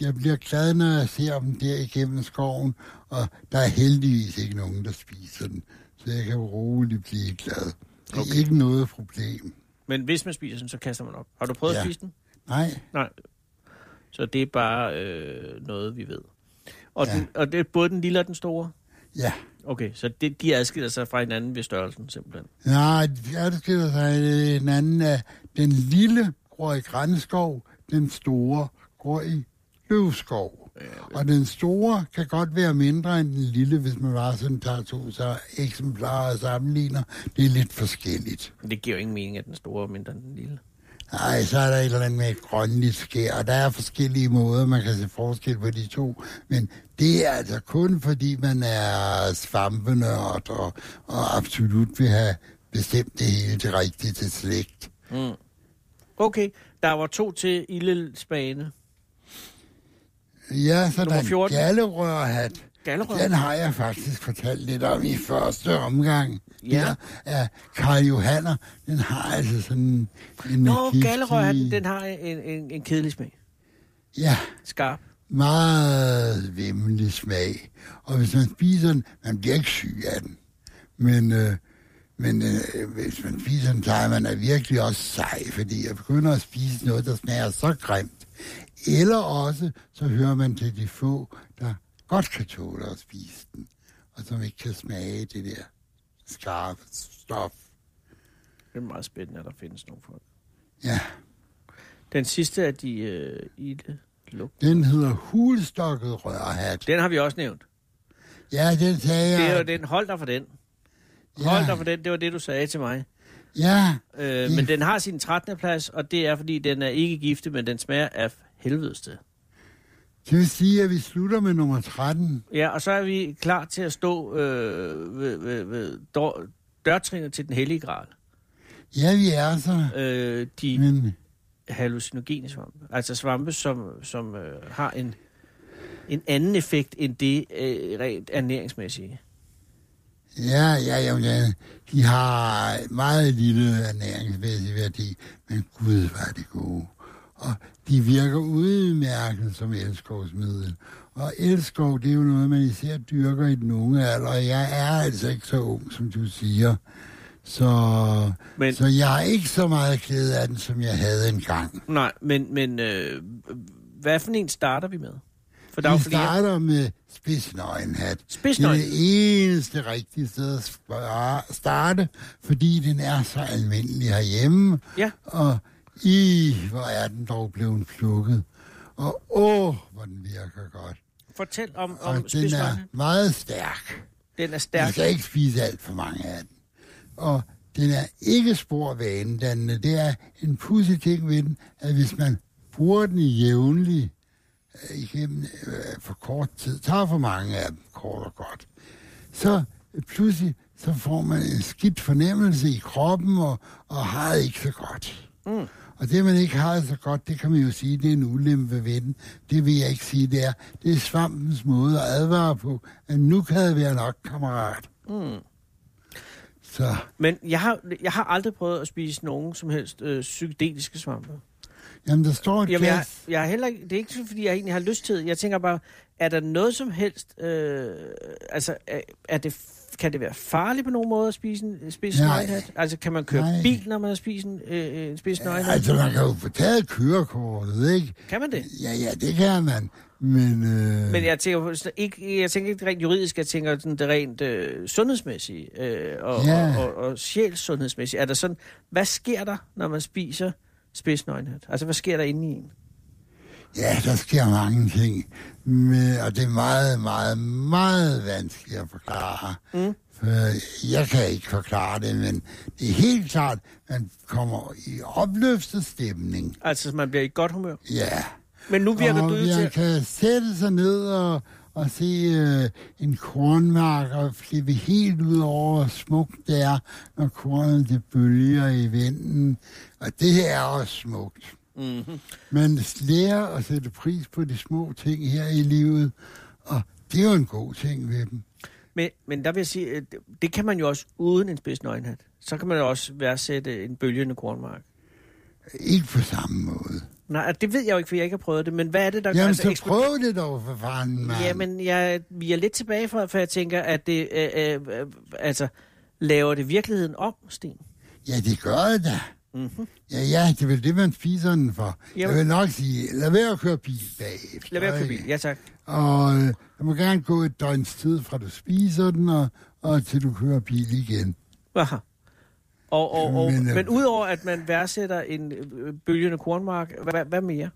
jeg bliver glad, når jeg ser dem der igennem skoven, og der er heldigvis ikke nogen, der spiser den. Så jeg kan roligt blive glad. Det er Okay. ikke noget problem. Men hvis man spiser den, så kaster man op. Har du prøvet ja. at spise den? Nej, Nej. Så det er bare øh, noget, vi ved. Og, Ja. den, og det er både den lille og den store? ja. Okay, så det, de adskiller sig fra hinanden ved størrelsen simpelthen. Nej, det adskiller sig en anden af den lille går i grænskov, den store går i løvskov. Og den store kan godt være mindre end den lille, hvis man bare sådan tager to så eksemplarer og sammenligner. Det er lidt forskelligt. Det giver jo ingen mening, at den store er mindre end den lille. Nej, så er der et eller andet med et grønligt skær, og der er forskellige måder, man kan se forskel på de to. Men det er altså kun fordi, man er svampenørd og, og absolut vil have bestemt det hele det rigtige til slægt. Mm. Okay, der var to til Ildespane. Ja, så Nummer der er 14. en gallerørhat. Den har jeg faktisk fortalt lidt om i første omgang. Ja. Der er Karl Johanner. Den har altså sådan en Nå, giftig- den har en, en, en kedelig smag. Ja, Skarp. meget vimmelig smag. Og hvis man spiser den, man bliver ikke syg af den. Men, øh, men øh, hvis man spiser den, så er man er virkelig også sej, fordi jeg begynder at spise noget, der smager så grimt. Eller også, så hører man til de få, der godt kan tåle at spise den, og som ikke kan smage det der skarpe stof. Det er meget spændende, at der findes nogle folk. Ja, Den sidste af de øh, ilde luk. den hedder hulstokket rørhat. Den har vi også nævnt. Ja, den sagde jeg. Det er jo den. Hold dig for den. Ja. Hold dig for den. Det var det, du sagde til mig. Ja, Øh, men den har sin 13. plads, og det er, fordi den er ikke giftig, men den smager af helvedeste. det vil sige, at vi slutter med nummer 13. Ja, og så er vi klar til at stå øh, ved, ved, ved dør, dørtrinet til den hellige gral. Ja, vi er så. Øh, de Men hallucinogene svampe. Altså svampe, som, som øh, har en, en anden effekt end det øh, rent ernæringsmæssige. Ja, ja, ja, ja, de har meget lille ernæringsmæssig værdi, men gud, var det gode. Og de virker udmærket som elskovsmiddel. Og elskov, det er jo noget, man især dyrker i den unge alder, og jeg er altså ikke så ung, som du siger. Så, Men, så jeg har ikke så meget glæde af den, som jeg havde engang. nej, men, men øh, hvad for en starter vi med? For der er Vi flere. starter med spidsnøgenhat. Det er Spidsnøgen. det eneste rigtige sted at starte, fordi den er så almindelig herhjemme. Ja. Og i, hvor er den dog blevet plukket. Og åh, hvor den virker godt. Fortæl om, Og om den er meget stærk. Den er Man stærk. skal ikke spise alt for mange af den. Og den er ikke spor vanedannende. Det er en pudsig ting ved den, at hvis man bruger den i jævnlig igennem øh, for kort tid, tager for mange af dem, kort og godt, så pludselig så får man en skidt fornemmelse i kroppen og, og har det ikke så godt. Mm. Og det, man ikke har det så godt, det kan man jo sige, det er en ulempe ved den. Det vil jeg ikke sige, det er. Det er svampens måde at advare på, at nu kan det være nok, kammerat. Mm. Så Men jeg har, jeg har aldrig prøvet at spise nogen som helst øh, psykedeliske svampe. Jamen, der står et Jamen, jeg, jeg er heller ikke, det er ikke fordi, jeg egentlig har lyst til det. Jeg tænker bare, er der noget som helst... Øh, altså, er, er det, kan det være farligt på nogen måde at spise en, nøgenhat? Altså, kan man køre Nej. bil, når man har spist en, øh, en spist nøgenhat? Altså, man kan jo få taget kørekortet, ikke? Kan man det? Ja, ja, det kan man. Men, øh, Men jeg tænker, ikke, jeg tænker ikke rent juridisk, jeg tænker sådan det rent øh, sundhedsmæssige øh, og, Ja. og, og, og sjælssundhedsmæssige. Er der sådan, hvad sker der, når man spiser spidsnøgenhat? Altså, hvad sker der inde i en? ja, der sker mange ting. Men, og det er meget, meget, meget vanskeligt at forklare. Mm. For jeg kan ikke forklare det, men det er helt klart, at man kommer i opløftet stemning. Altså, man bliver i godt humør. Ja. Men nu virker og du til... kan sætte sig ned og, og se øh, en kornmark og flippe helt ud over, hvor smukt det er, når kornet det bølger i vinden. Og det her er også smukt. Mm-hmm. Man lærer at sætte pris på de små ting her i livet, og det er jo en god ting ved dem. Men, men der vil jeg sige, det- det kan man jo også uden en spids nøgenhat. Så kan man jo også værdsætte en bølgende kornmark. Ikke på samme måde. Nej, det ved jeg jo ikke, for jeg ikke har prøvet det. Men hvad er det, der. Jamen, så eksplo- prøv det dog for fanden, mand. Jamen, jeg, vi er lidt tilbage fra, for jeg tænker, at det... Øh, øh, øh, altså, laver det virkeligheden om, Sten? Ja, det gør det da. Mm-hmm. Ja, ja, det er vel det, man spiser den for. Jamen. Jeg vil nok sige, lad være at køre bil bagefter. Lad være at køre bil. Ja, tak. Og øh, der må gerne gå et døgns tid, fra du spiser den, og, og til du kører bil igen. Aha. Og, og, og, men, Men, øh, men udover at man værdsætter en øh, bølgende kornmark, hvad, hvad mere?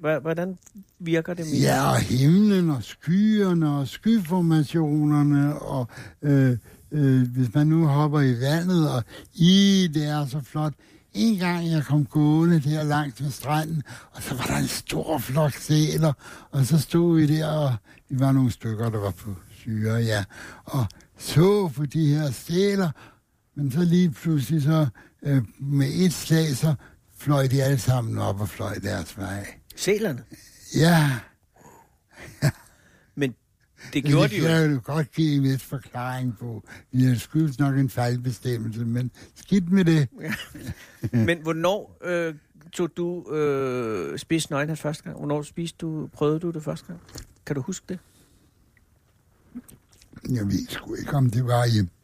Hvordan virker det mere? Ja, og himlen og skyerne og skyformationerne, og øh, øh, hvis man nu hopper i vandet, og i det er så flot. En gang jeg kom gående der langt med stranden, og så var der en stor flok sæler, og så stod vi der, og vi var nogle stykker, der var på syre, ja, og så på de her sæler, men så lige pludselig så øh, med et slag, så fløj de alle sammen op og fløj deres vej. Sælerne. Ja, Men det Men gjorde det de jo jeg jo godt give en vis forklaring på. Vi har skyldt nok en fejlbestemmelse, men skidt med det. Men hvornår øh, tog du øh, spist nøgenhat første gang? Hvornår spiste du, prøvede du det første gang? Kan du huske det? Jeg ved sgu ikke, om det var i...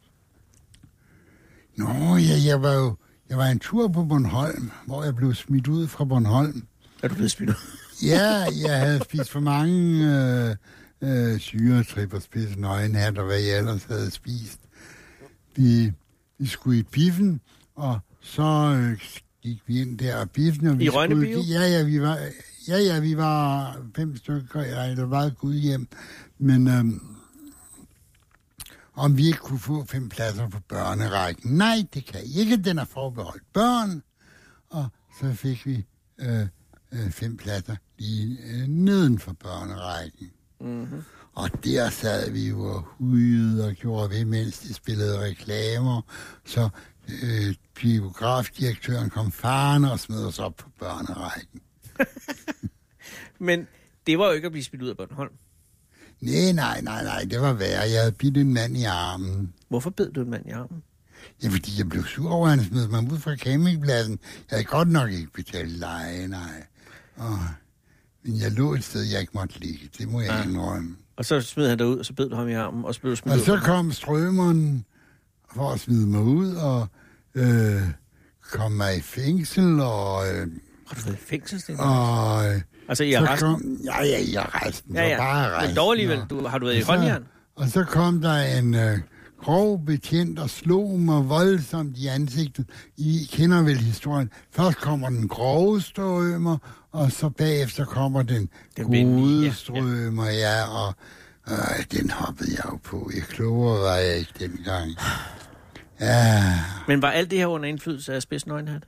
Nå, ja, jeg var jo... Jeg var en tur på Bornholm, hvor jeg blev smidt ud fra Bornholm. Er du blevet smidt ud? Ja, jeg havde spist for mange øh, øh, syretripper, spids nøgenhat og hvad jeg ellers havde spist. Vi, vi skulle i biffen, og så øh, gik vi ind der og biffen. Og vi I Rønne skulle- Bio? Ja, ja, vi var, ja, ja, vi var fem stykker, der var gud hjem. Men øhm, om vi ikke kunne få fem pladser på børnerækken. Nej, det kan I ikke. Den er forbeholdt børn. Og så fik vi øh, øh, fem pladser lige øh, neden for børnerækken. Mm-hmm. Og der sad vi jo og hudede og gjorde ved, mens de spillede reklamer. Så øh, biografdirektøren kom faren og smed os op på børnerækken. Men det var jo ikke at blive smidt ud af Bornholm. Nej, nej, nej, nej, det var værre. Jeg havde bidt en mand i armen. Hvorfor bed du en mand i armen? Ja, fordi jeg blev sur over, at han smed mig ud fra campingpladsen. Jeg havde godt nok ikke betalt leje, nej. Og, men jeg lå et sted, jeg ikke måtte ligge. Det må jeg Ah. ah. indrømme. Og så smed han dig ud, og så bed du ham i armen, og så blev du smidt Og så kom strømmeren for at smide mig ud, og øh, kom mig i fængsel, og, øh, Har du været i fængsel, Sten? og øh, Altså i så arresten? kom, ja, ja, i arresten. Ja, ja. Bare Men arresten, dog alligevel, du, har du været i håndjern? Og så kom der en øh, grov betjent og slog mig voldsomt i ansigtet. I kender vel historien. Først kommer den grove strømmer, og så bagefter kommer den, Den gode ja. strømmer, ja. Og, Øh, den hoppede jeg jo på. Jeg klogere var jeg ikke dengang. Ja, Men var alt det her under indflydelse af spids nøgenhat?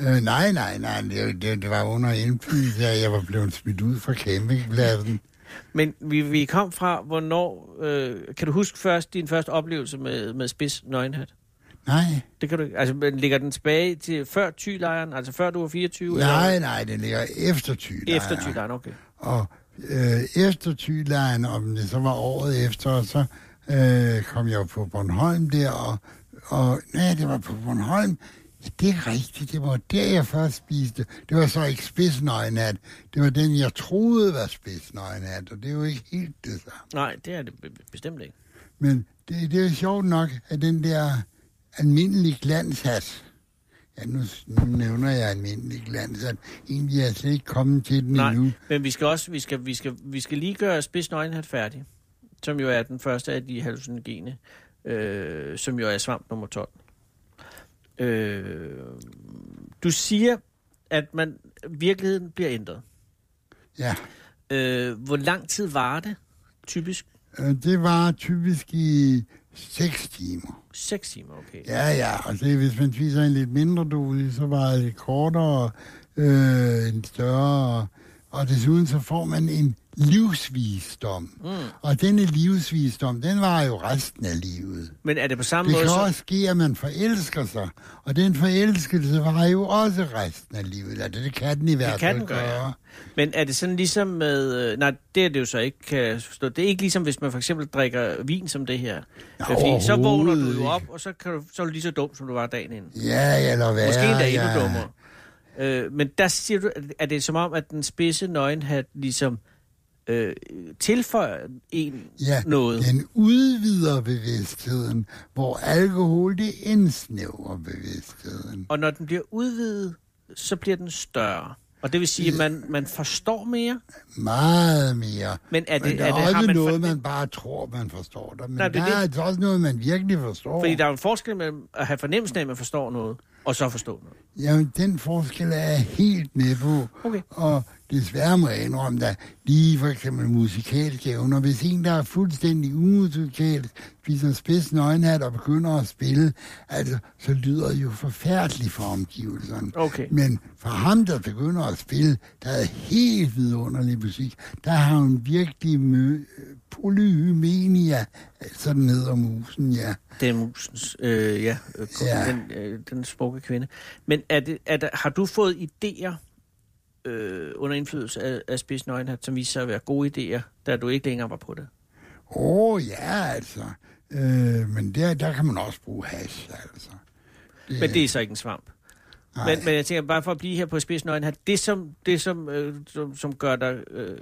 Øh, nej, nej, nej. Det, det, det var under indflydelse, at jeg var blevet smidt ud fra campingpladsen. Men vi, vi kom fra, hvornår... Øh, kan du huske først din første oplevelse med, med spids nøgenhat? Nej, Det kan du. Altså, men ligger den tilbage til før tylejren? Altså før du var 24? nej, eller nej, den ligger efter Thylejren. efter tylejren, okay. Og øh, efter Thylejren, om det så var året efter, så øh, kom jeg på Bornholm der, og, og nej, det var på Bornholm. Det er rigtigt, det var der, jeg først spiste. Det var så ikke spidsnøgenat. Det var den, jeg troede var spidsnøgenat, og det er jo ikke helt det samme. Nej, det er det be- be- bestemt ikke. Men det, det er sjovt nok, at den der almindelige glanshat, ja, nu, nu nævner jeg almindelig glanshat, egentlig er jeg slet ikke kommet til den Nej, endnu. men vi skal også vi skal, vi skal, vi skal lige gøre spids nøgenhat færdig, som jo er den første af de hallucinogene, øh, som jo er svamp nummer 12. Øh, du siger, at man virkeligheden bliver ændret. Ja. Øh, hvor lang tid var det typisk? Øh, Det var typisk i 6 timer. 6 timer, okay. Ja, ja, og det, hvis man spiser en lidt mindre dosis, så var det kortere, øh, en større, og desuden så får man en livsvisdom. Mm. Og denne livsvisdom, den var jo resten af livet. Men er det på samme Det måde, kan så, også ske, at man forelsker sig, og den forelskelse var jo også resten af livet. Altså, det kan den i hvert kan fald gøre, ja. Men er det sådan ligesom med... øh, Nej, det er det jo så ikke, kan forstå. Det er ikke ligesom, hvis man for eksempel drikker vin som det her. Nå, Fordi så vågner du jo op, og så, kan du, så er du lige så dum, som du var dagen inden. Ja, eller hvad? Måske endda endnu ja. dummere. Øh, men der siger du, at- er det som om, at den spidse nøgenhat ligesom øh, tilføjer en Ja, noget? den udvider bevidstheden, hvor alkohol det indsnævrer bevidstheden. Og når den bliver udvidet, så bliver den større. Og det vil sige, at man, man forstår mere. Meget mere. Men er det, Men der er er, det, har også man noget, for, man bare tror, man forstår det. Men Nej, det er der er altså også noget, man virkelig forstår. Fordi der er en forskel mellem at have fornemmelsen af, at man forstår noget, og så forstå noget. Jamen, den forskel er jeg helt med på. Okay. Og desværre må jeg indrømme, der lige for eksempel musikalske evner. Hvis en, der er fuldstændig umusikalsk, spiser spids nøgenhat og begynder at spille, altså, så lyder det jo forfærdeligt for omgivelserne. Okay. Men for ham, der begynder at spille, der er helt vidunderlig musik, der har hun virkelig mø- polyhymenia, sådan hedder musen, ja. Det er musens, øh, ja, øh, Ja. Den, øh, den smukke kvinde. Men er det, er der, har du fået idéer øh, under indflydelse af, af Spids Nøgenhat, som viser sig at være gode idéer, da du ikke længere var på det? Åh, oh, ja, altså. Øh, men der, der kan man også bruge hash, altså. Det, Men det er så ikke en svamp. nej. Men, men jeg tænker, bare for at blive her på Spids Nøgenhat, det som, det som, øh, som, som gør dig øh,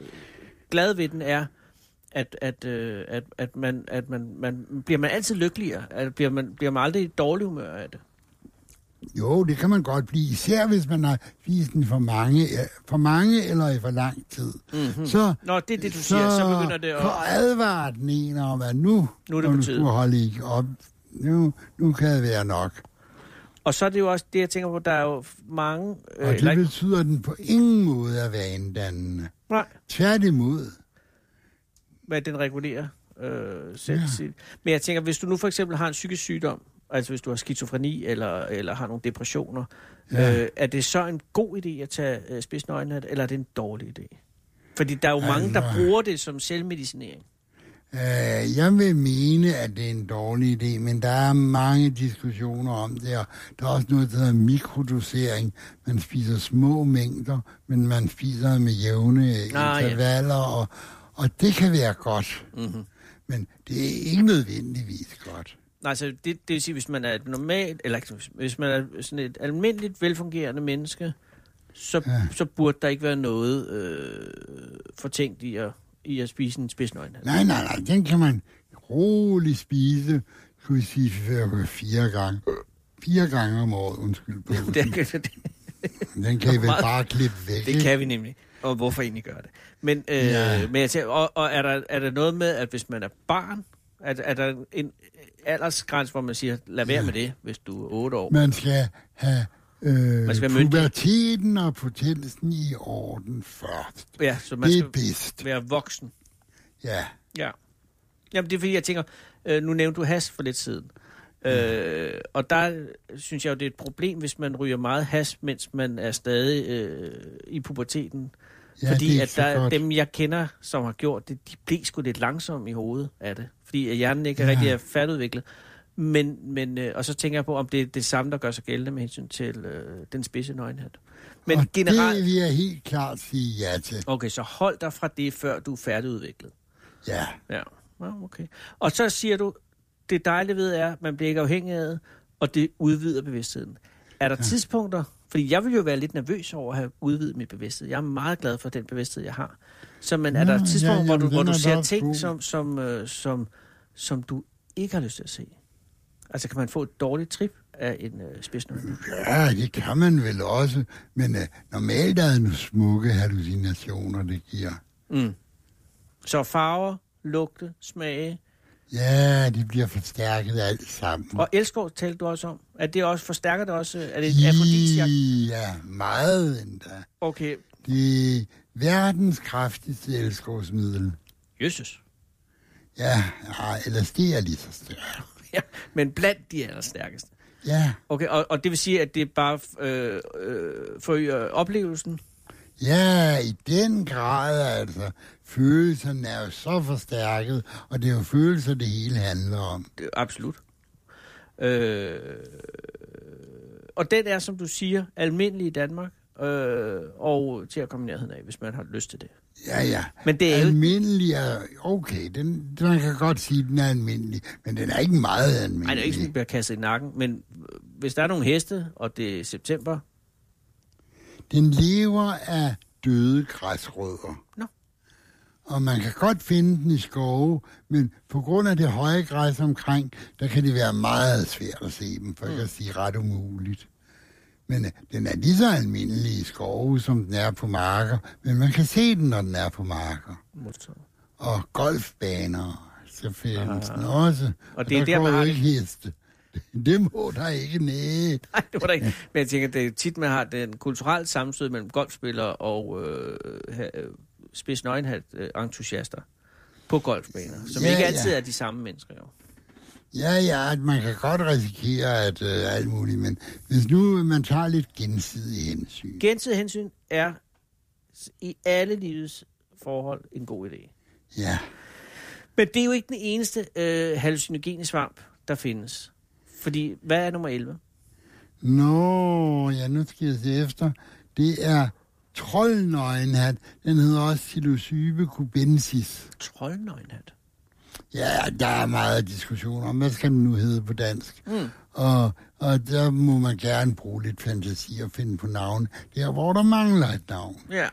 glad ved den er, at, at, øh, at, at, man, at man, man, bliver man altid lykkeligere? At bliver, man, bliver man aldrig i dårlig humør af det? Jo, det kan man godt blive, især hvis man har spist den for mange, øh, for mange eller i for lang tid. Mm-hmm. Så, Nå, det er det, du siger. Så begynder det at... For advare den ene om, at nu, Nu er det på tide. holde ikke op, nu, nu kan det være nok. Og så er det jo også det, jeg tænker på, der er jo mange... Og eller det ikke- betyder den på ingen måde at være indannende. Nej, Tværtimod. Hvad den regulerer øh, selv. Ja. Ja. Men jeg tænker, hvis du nu for eksempel har en psykisk sygdom, altså hvis du har skizofreni eller, eller har nogle depressioner, Ja. ja. øh, er det så en god idé at tage øh, spidsnøgenhat, eller er det en dårlig idé? Fordi der er jo mange, der Altså- bruger det som selvmedicinering. Øh, jeg vil mene, at det er en dårlig idé, men der er mange diskussioner om det, og der er også noget, der hedder mikrodosering. Man spiser små mængder, men man spiser med jævne Ah, ja. intervaller, og, og det kan være godt, Mm-hmm. men det er ikke nødvendigvis godt. Nej, altså det, det vil sige, hvis man er et normalt, eller hvis man er sådan et almindeligt velfungerende menneske, så, Ja. så burde der ikke være noget øh, fortænkt i at, i at spise en spidsnøgenhat. Nej, nej, nej, den kan man roligt spise, skulle vi sige, fire, fire gange. Fire gange om året, undskyld. På. det, det, Den kan I vel bare klippe væk, det kan vi nemlig. Og hvorfor egentlig gøre det? Men, øh, Ja. men jeg tænker, og, og er, der, er der noget med, at hvis man er barn, er, er der en aldersgrænse, hvor man siger, lad være med det, hvis du er 8 år? Man skal have øh, Man skal puberteten og potensen i orden først. Ja, så man Det er skal bedst. være voksen. Ja. Ja. Jamen, det er fordi, jeg tænker, øh, nu nævnte du has for lidt siden. Øh, og der synes jeg jo, det er et problem, hvis man ryger meget has, mens man er stadig øh, i puberteten. Ja, fordi at der, godt. dem, jeg kender, som har gjort det, de blev sgu lidt langsomme i hovedet af det. Fordi hjernen ikke Ja. rigtig er færdigudviklet. Men, men, øh, og så tænker jeg på, om det er det samme, der gør sig gældende med hensyn til øh, den spidse nøgenhat. Men og generelt... det vil jeg helt klart sige ja til. Okay, så hold dig fra det, før du er færdigudviklet. Ja. Ja, ja okay. Og så siger du, det dejlige ved er, at man bliver ikke afhængig af det, og det udvider bevidstheden. Er der ja. tidspunkter, fordi jeg vil jo være lidt nervøs over at have udvidet min bevidsthed. Jeg er meget glad for den bevidsthed, jeg har. Så men er Nå, der tidspunkter, ja, hvor du, hvor du er ser ting, god. som, som, øh, som, som du ikke har lyst til at se? Altså kan man få et dårligt trip af en øh, spidsnøgle? Ja, det kan man vel også. Men uh, normalt er det nogle smukke hallucinationer, det giver. Mm. Så farver, lugte, smage. Ja, det bliver forstærket alt sammen. Og elskov talte du også om. Er det også, forstærker det også? Er det et afrodisiak? Ja, meget endda. Okay, Det er verdens kraftigste elskovsmiddel. Jesus. Ja, ja, LSD er lige så stærk. Ja, men blandt de allerstærkeste. Ja, Okay, og, og det vil sige, at det bare øh, øh, forøger oplevelsen? Ja, i den grad altså. Følelserne er jo så forstærket, og det er jo følelser, det hele handler om. Det, absolut. Øh, og den er, som du siger, almindelig i Danmark, øh, og til at komme nærheden af, hvis man har lyst til det. Ja, ja. Men det er. Almindelig er, okay, den, man kan godt sige, at den er almindelig, men den er ikke meget almindelig. Ej, det er ikke sådan, at bliver kastet i nakken, men øh, hvis der er nogle heste, og det er september, Den lever af døde græsrødder. Nå. Og man kan godt finde den i skove, men på grund af det høje græs omkring, der kan det være meget svært at se dem, for mm. at sige ret umuligt. Men øh, den er lige så almindelig i skove, som den er på marker, men man kan se den, når den er på marker. modtaget. Og golfbaner, så findes den også. Og det er der, der, går man har det. ikke heste. Det må der ikke næ. Nej, det var der ikke. Men jeg tænker, det er tit, man har den kulturelle sammenstød mellem golfspillere og øh, øh, spids nøgenhat øh, entusiaster på golfbaner, som Ja, ikke ja. altid er de samme mennesker, jo. Ja, ja, at man kan godt risikere at øh, alt muligt, men hvis nu man tager lidt gensidig hensyn. Gensidig hensyn er i alle livets forhold en god idé. Ja, Men det er jo ikke den eneste øh, hallucinogene svamp, der findes. Fordi, hvad er nummer 11? nå, ja, nu skal jeg se efter. Det er troldnøgenhat. Den hedder også Psilocybe cubensis. Troldnøgenhat. Ja, der er meget diskussion om, hvad skal den nu hedde på dansk? Mm. Og, og der må man gerne bruge lidt fantasi og finde på navn. Der, hvor der mangler et navn. Ja.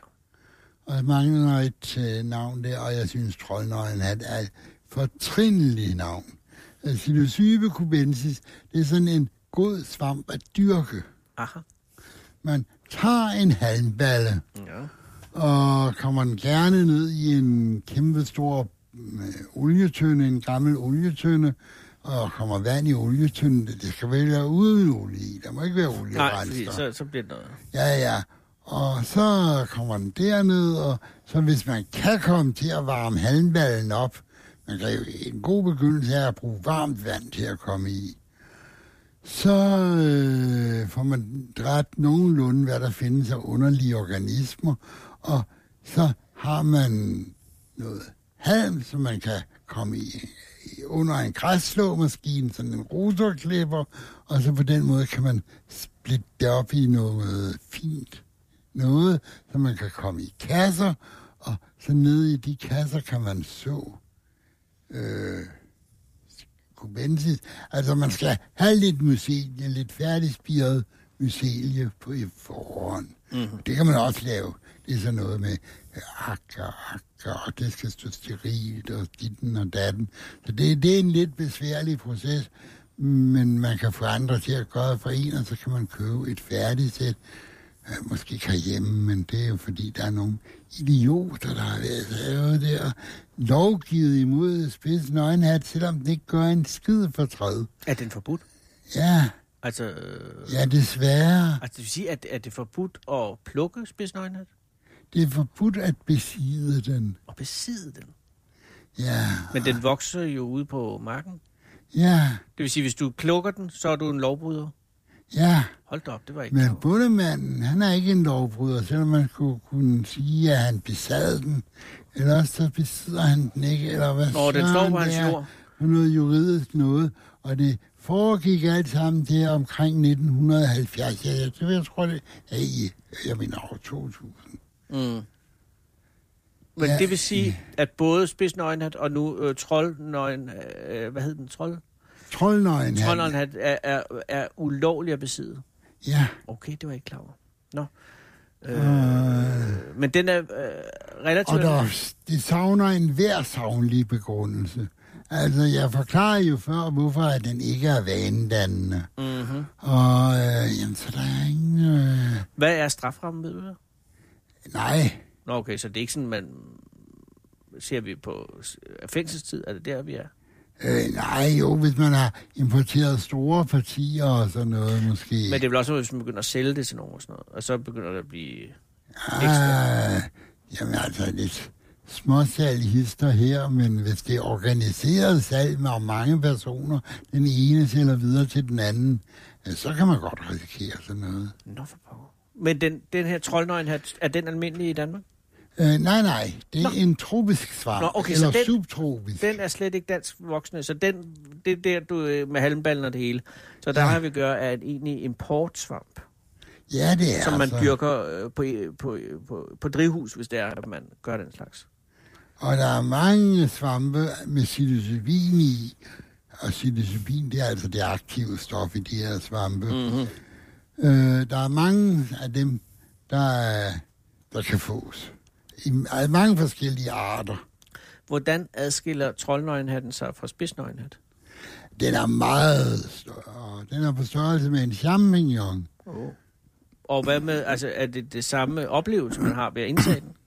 Og jeg mangler et øh, navn der, og jeg synes, troldnøgenhat er et fortrindeligt navn. Psilocybe cubensis, det er sådan en god svamp at dyrke. Aha. Man tager en halmballe, Ja. og kommer den gerne ned i en kæmpe stor øh, olietønde, en gammel olietønde, og kommer vand i olietønden. Det skal vel være uden olie i. Der må ikke være olie Nej, fordi så, så bliver det noget. Ja, ja. Og så kommer den derned, og så hvis man kan komme til at varme halmballen op, man kan jo en god begyndelse er at bruge varmt vand til at komme i, så øh, får man dræbt nogenlunde, hvad der findes af underlige organismer, og så har man noget halm, som man kan komme i under en græsslåmaskine, sådan en rotorklipper, og så på den måde kan man splitte det op i noget fint. Noget, så man kan komme i kasser, og så nede i de kasser kan man så øh, kubensis. Altså man skal have lidt mycelie, lidt færdigspiret mycelie på i forhånd. Mm-hmm. Det kan man også lave. Det er sådan noget med øh, akker, akker, og det skal stå sterilt, og ditten og datten. Så det, det er en lidt besværlig proces, men man kan få andre til at gøre for en, og så kan man købe et færdigt sæt, øh, måske ikke herhjemme, men det er jo fordi, der er nogle idioter, der har været lavet der, lovgivet imod spids nøgenhat, selvom det ikke gør en skid for træd. Er den forbudt? Ja, Altså, øh, ja, desværre. altså det vil sige, at er det forbudt at plukke spidsnøgenhat? Det er forbudt at besidde den. Og besidde den? Ja, Men den vokser jo ude på marken. ja, Det vil sige, hvis du plukker den, så er du en lovbryder. Ja. Hold da op, det var ikke Men bundemanden, han er ikke en lovbryder, selvom man kunne, kunne sige, at han besad den. Eller så besidder han den ikke, eller hvad Nå, den står på hans jord. noget juridisk noget. Og det foregik alt sammen der omkring 1970. Ja, jeg, jeg tror, det er i, jeg mener år 2000. Mm. Men Ja, det vil sige, at både spidsnøgenhat og nu øh, troldnøgen, øh, hvad hed den, trold? Troldnøgen, han, Troldnøgenhat er, er, er ulovlig at besidde. ja, Okay, det var jeg ikke klar over. Nå. Øh, men den er øh, relativt... og der, det savner en hver savnlig begrundelse. Altså, jeg forklarer jo før, hvorfor at den ikke er vanedannende. Mm-hmm. Og øh, jamen, så der er ingen... Øh, Hvad er straframmen, ved du det? nej, Nå, okay, så det er ikke sådan, man ser vi på fængselstid, er det der, vi er? Øh, nej jo, hvis man har importeret store partier og sådan noget måske. Men det er vel også, hvis man begynder at sælge det til nogen og sådan noget, og så begynder det at blive ekstra. ah, jamen altså, lidt småsalg hister her, men hvis det er organiseret salg med mange personer, den ene sælger videre til den anden, øh, så kan man godt risikere sådan noget. Nå for pokker. Men den, den her troldnøgenhat, er den almindelig i Danmark? Øh, nej, nej, det er Nå. en tropisk svamp, Nå, okay, så eller den- subtropisk. Den er slet ikke dansk voksne, så den, det er der, du øh, med halmballen og det hele. Så der Ja. har vi at gøre af en egentlig importsvamp, Ja, det er som man altså. dyrker øh, på, på, på, på drivhus, hvis det er, at man gør den slags. Og der er mange svampe med psilocybin i. Og psilocybin, det er altså det aktive stof i de her svampe. Mm-hmm. Øh, der er mange af dem, der, er- der kan fås. I mange forskellige arter. Hvordan adskiller troldnøgenhatten sig fra spidsnøgenhat? Den er meget større. Den er på størrelse med en champignon. Oh. Og hvad med, altså er det det samme oplevelse, man har ved at indtage den?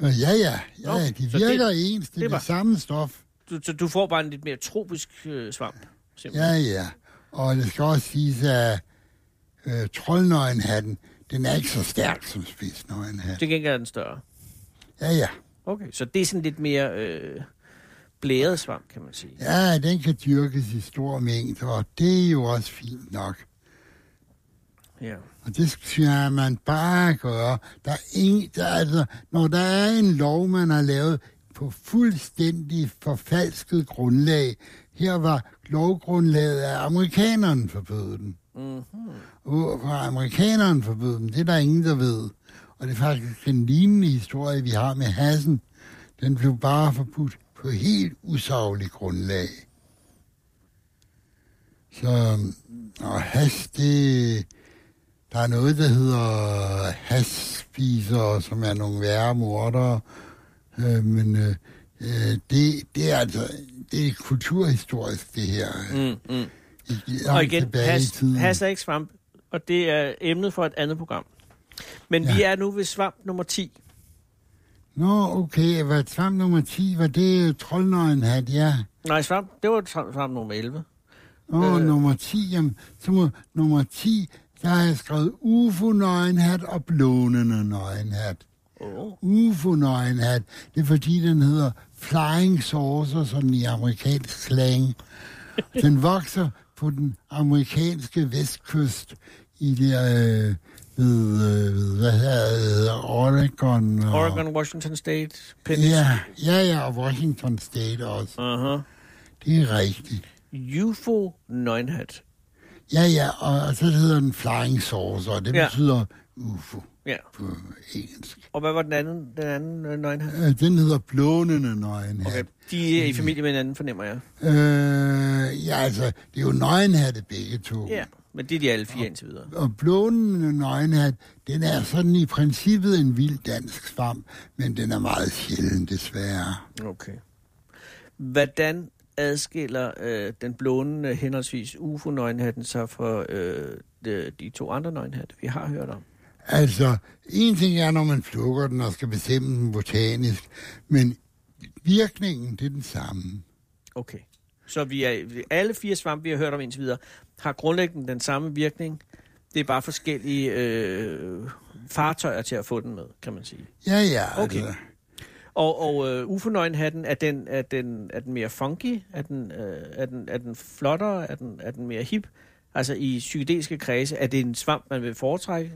Øh, ja, ja, Nå, ja, de virker det- ens. Det det er det samme stof. Du, så du får bare en lidt mere tropisk øh, svamp, simpelthen. Ja, ja. Og det skal også siges, at øh, troldnøgenhatten, den er ikke så stærk som spidsnøgenhat. Til gengæld er den større. Ja, ja. Okay, så det er sådan lidt mere øh, blæret svamp, kan man sige. Ja, den kan dyrkes i stor mængde, og det er jo også fint nok. Ja. Og det synes jeg, man bare gøre. Der er ingen, der, er altså, når der er en lov, man har lavet på fuldstændig forfalsket grundlag, her var lovgrundlaget, at amerikanerne forbød den. Mm-hmm. Hvorfor amerikanerne forbød den, det er der ingen, der ved. Og det er faktisk en lignende historie, vi har med Hassen. Den blev bare forbudt på helt usagligt grundlag. Så, og has, det, der er noget, der hedder hasspisere, som er nogle værre mordere. Øh, men øh, øh, det, det er altså, det er kulturhistorisk, det her. Mm, mm. Langt Og igen, i has, has er ikke svamp, og det er emnet for et andet program. Men ja. Vi er nu ved svamp nummer 10. Nå, okay, hvad svamp nummer 10, var det troldnøgenhat, ja. Nej, svamp, det var svamp, nummer 11. Åh, Øh. øh. nummer 10, jamen, så må nummer 10, der har jeg skrevet UFO-nøgenhat og blånende nøgenhat. Oh. UFO-nøgenhat, det er fordi, den hedder Flying Saucer, sådan i amerikansk slang. Den vokser på den amerikanske vestkyst i der, øh, ved, øh, ved, hvad hedder Oregon. Og, Oregon, Washington State, Peninsula. Ja, ja, ja, og Washington State også. Uh-huh. Det er rigtigt. UFO nøgenhat. Ja, ja, og, og så hedder den Flying Saucer, og det ja. betyder UFO Ja. på engelsk. Og hvad var den anden, den anden øh, nøgenhat? Øh, Den hedder Blånende Nøgenhat. Okay. De er i familie med hinanden, fornemmer jeg. Øh, ja, altså, det er jo nøgenhatte begge to. Ja, men det er de alle fire indtil videre. Og blånende nøgenhat, den er sådan i princippet en vild dansk svamp, men den er meget sjælden desværre. Okay. Hvordan adskiller øh, den blånende henholdsvis UFO-nøgenhatten sig fra øh, de, de to andre nøgenhatte, vi har hørt om? Altså, en ting er, når man plukker den og skal bestemme den botanisk, men virkningen, det er den samme. Okay. Så vi er, alle fire svampe, vi har hørt om indtil videre, har grundlæggende den samme virkning. Det er bare forskellige øh, fartøjer til at få den med, kan man sige. Ja, ja, Okay. altså. Og, og øh, ufonøgenhatten, er den, er, den, er den mere funky? Er den, øh, er, den, er den flottere? Er den, er den mere hip? Altså i psykedeliske kredse, er det en svamp, man vil foretrække?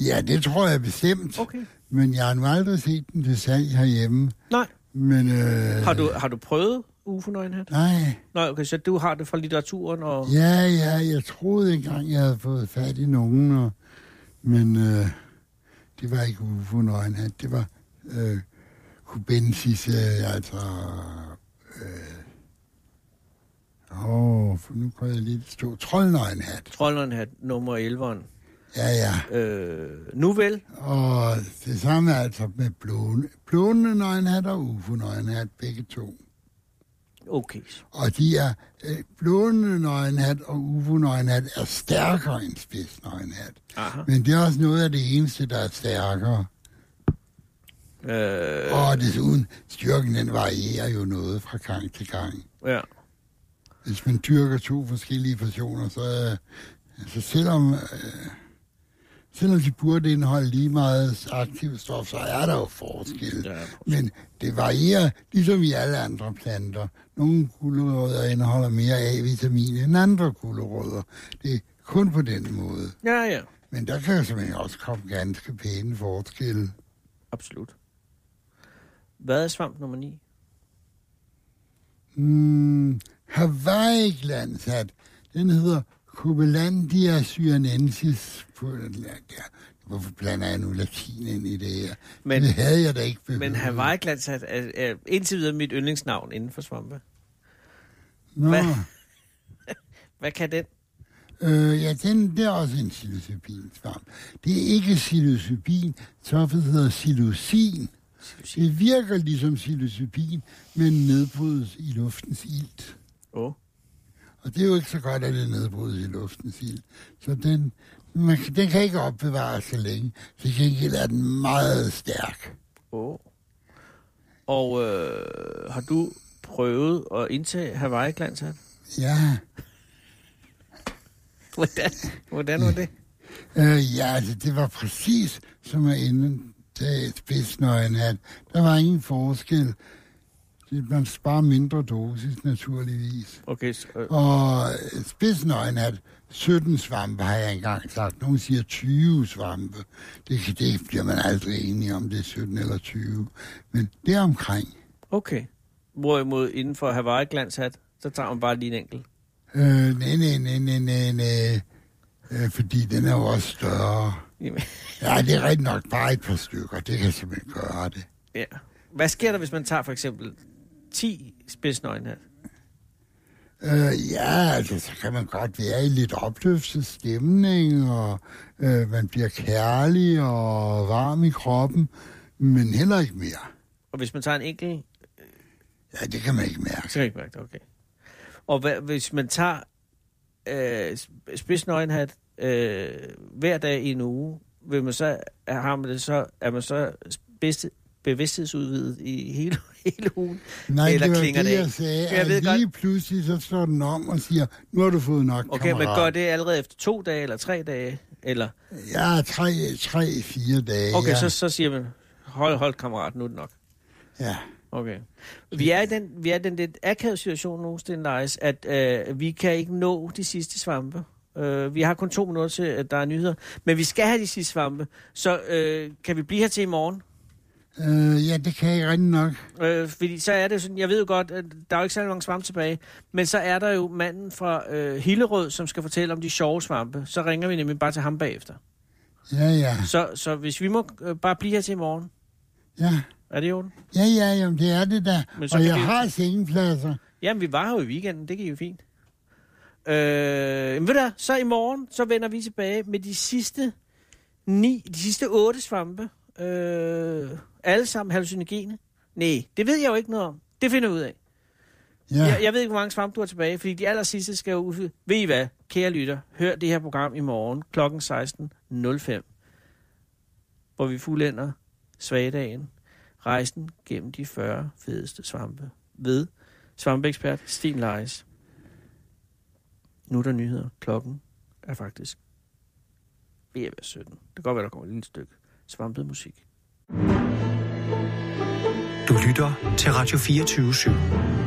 Ja, det tror jeg bestemt. Okay. Men jeg har nu aldrig set den til salg herhjemme. Nej. Men, øh, Har du, har du prøvet ufonøgenhat? Nej, Nej, okay, så du har det fra litteraturen og... ja, ja, jeg troede engang, jeg havde fået fat i nogen, og, men øh, det var ikke ufo nøgenhat. Det var øh, kubensis, øh, altså... Øh, åh, for nu kan jeg lige stå. Troldnøgenhat. Troldnøgenhat nummer 11'eren. Ja, ja. Øh, nu vel? Og det samme er altså med blåne, blåne nøgenhat og ufo nøgenhat, begge to. Okay. Og de er, øh, blåne nøgenhat og ufo nøgenhat er stærkere end spids nøgenhat. Aha. Men det er også noget af det eneste, der er stærkere. Øh, Og desuden, styrken den varierer jo noget fra gang til gang. ja. Hvis man dyrker to forskellige versioner, så er altså selvom, øh, selvom de burde indeholde lige meget aktivt stof, så er der jo forskel. Ja. Men det varierer, ligesom i alle andre planter. Nogle gulerødder indeholder mere A-vitamin end andre gulerødder. Det er kun på den måde. Ja, ja. Men der kan jo simpelthen også komme ganske pæne forskelle. Absolut. Hvad er svamp nummer 9? Mm, Hawaii-glanshat, den hedder Copelandia cyanensis. På, ja, hvorfor blander jeg nu latin ind i det her? Men- det havde jeg da ikke behøvet. Men hawaii er, er, er indtil videre mit yndlingsnavn inden for svampe. Nå, Hvad? Hvad kan den? øh, ja, den, det er også en psilocybin-svamp. Det er ikke psilocybin, stoffet hedder psilocin. Det virker ligesom psilocybin, men nedbrydes i luftens ilt. Åh. Oh. Og det er jo ikke så godt, at det nedbrydes i luftens ild. Så den, man, den kan ikke opbevares så længe. Til gengæld er den meget stærk. Oh. Og øh, har du prøvet at indtage hawaii glanshat Ja, Hvordan, hvordan var det? øh, ja altså, det var præcis som at indtage spidsnøgenhat. Der var ingen forskel. Man sparer mindre dosis, naturligvis. Okay, så, øh, Og spidsnøgenhat, 17 svampe har jeg engang sagt. Nogen siger 20 svampe. Det, det bliver man aldrig enige om, det er 17 eller 20. Men det er omkring. okay. Hvorimod inden for hawaii glanshat, så tager man bare lige en enkelt. Øh, nej, nej, nej, nej, nej, nej. Øh, fordi den er jo også større. Jamen, Ja, det er rigtig nok bare et par stykker. Det kan simpelthen gøre det. ja. Hvad sker der, hvis man tager for eksempel 10 spidsnøgenhat? Øh, ja, altså, så kan man godt være i lidt opløftet stemning, og øh, man bliver kærlig og varm i kroppen, men heller ikke mere. Og hvis man tager en enkelt, Ja, det kan man ikke mærke. så kan ikke mærke det, okay. Og hvad, hvis man tager øh, spidsnøgenhat øh, hver dag i en uge, vil man så, har man det så, er man så bedste, bevidsthedsudvidet i hele, hele ugen? Nej, Eller det var klinger det, det jeg sagde. Jeg ved lige godt- pludselig så står den om og siger, nu har du fået nok, Okay, men kammerat. gør det allerede efter to dage eller tre dage? Eller, Ja, tre, tre, fire dage. okay, ja. så, så siger man, hold, hold kammerat, nu er det nok. Ja. Okay. Vi er i den, vi er i den lidt akavede situation nu, Sten Leis, at øh, vi kan ikke nå de sidste svampe. Øh, vi har kun to minutter til, at der er nyheder. Men vi skal have de sidste svampe. Så øh, kan vi blive her til i morgen? Øh, ja, det kan jeg rigtig nok. Øh, fordi så er det sådan, jeg ved jo godt, at der er jo ikke særlig mange svampe tilbage, men så er der jo manden fra øh, Hillerød, som skal fortælle om de sjove svampe. Så ringer vi nemlig bare til ham bagefter. Ja, ja. Så, så hvis vi må øh, bare blive her til i morgen, Ja, er det i orden? ja, ja, jamen, det er det der. Men så Og jeg vi- har sengepladser. Jamen, vi var her jo i weekenden, det gik jo fint. Øh, men ved du, så i morgen, så vender vi tilbage med de sidste ni, de sidste otte svampe. Øh, alle sammen hallucinogene. Nej, det ved jeg jo ikke noget om. Det finder jeg ud af. Ja. Jeg, jeg ved ikke, hvor mange svampe du har tilbage, fordi de aller sidste skal jo ud. Ved I hvad, kære lytter, hør det her program i morgen kl. 16.05, hvor vi fuldender svagdagen, rejsen gennem de 40 fedeste svampe ved svampeekspert Sten Leis. Nu er der nyheder. Klokken er faktisk ved at være 17. Det kan godt være, der kommer et lille stykke svampet musik. lytter til Radio 24 /7.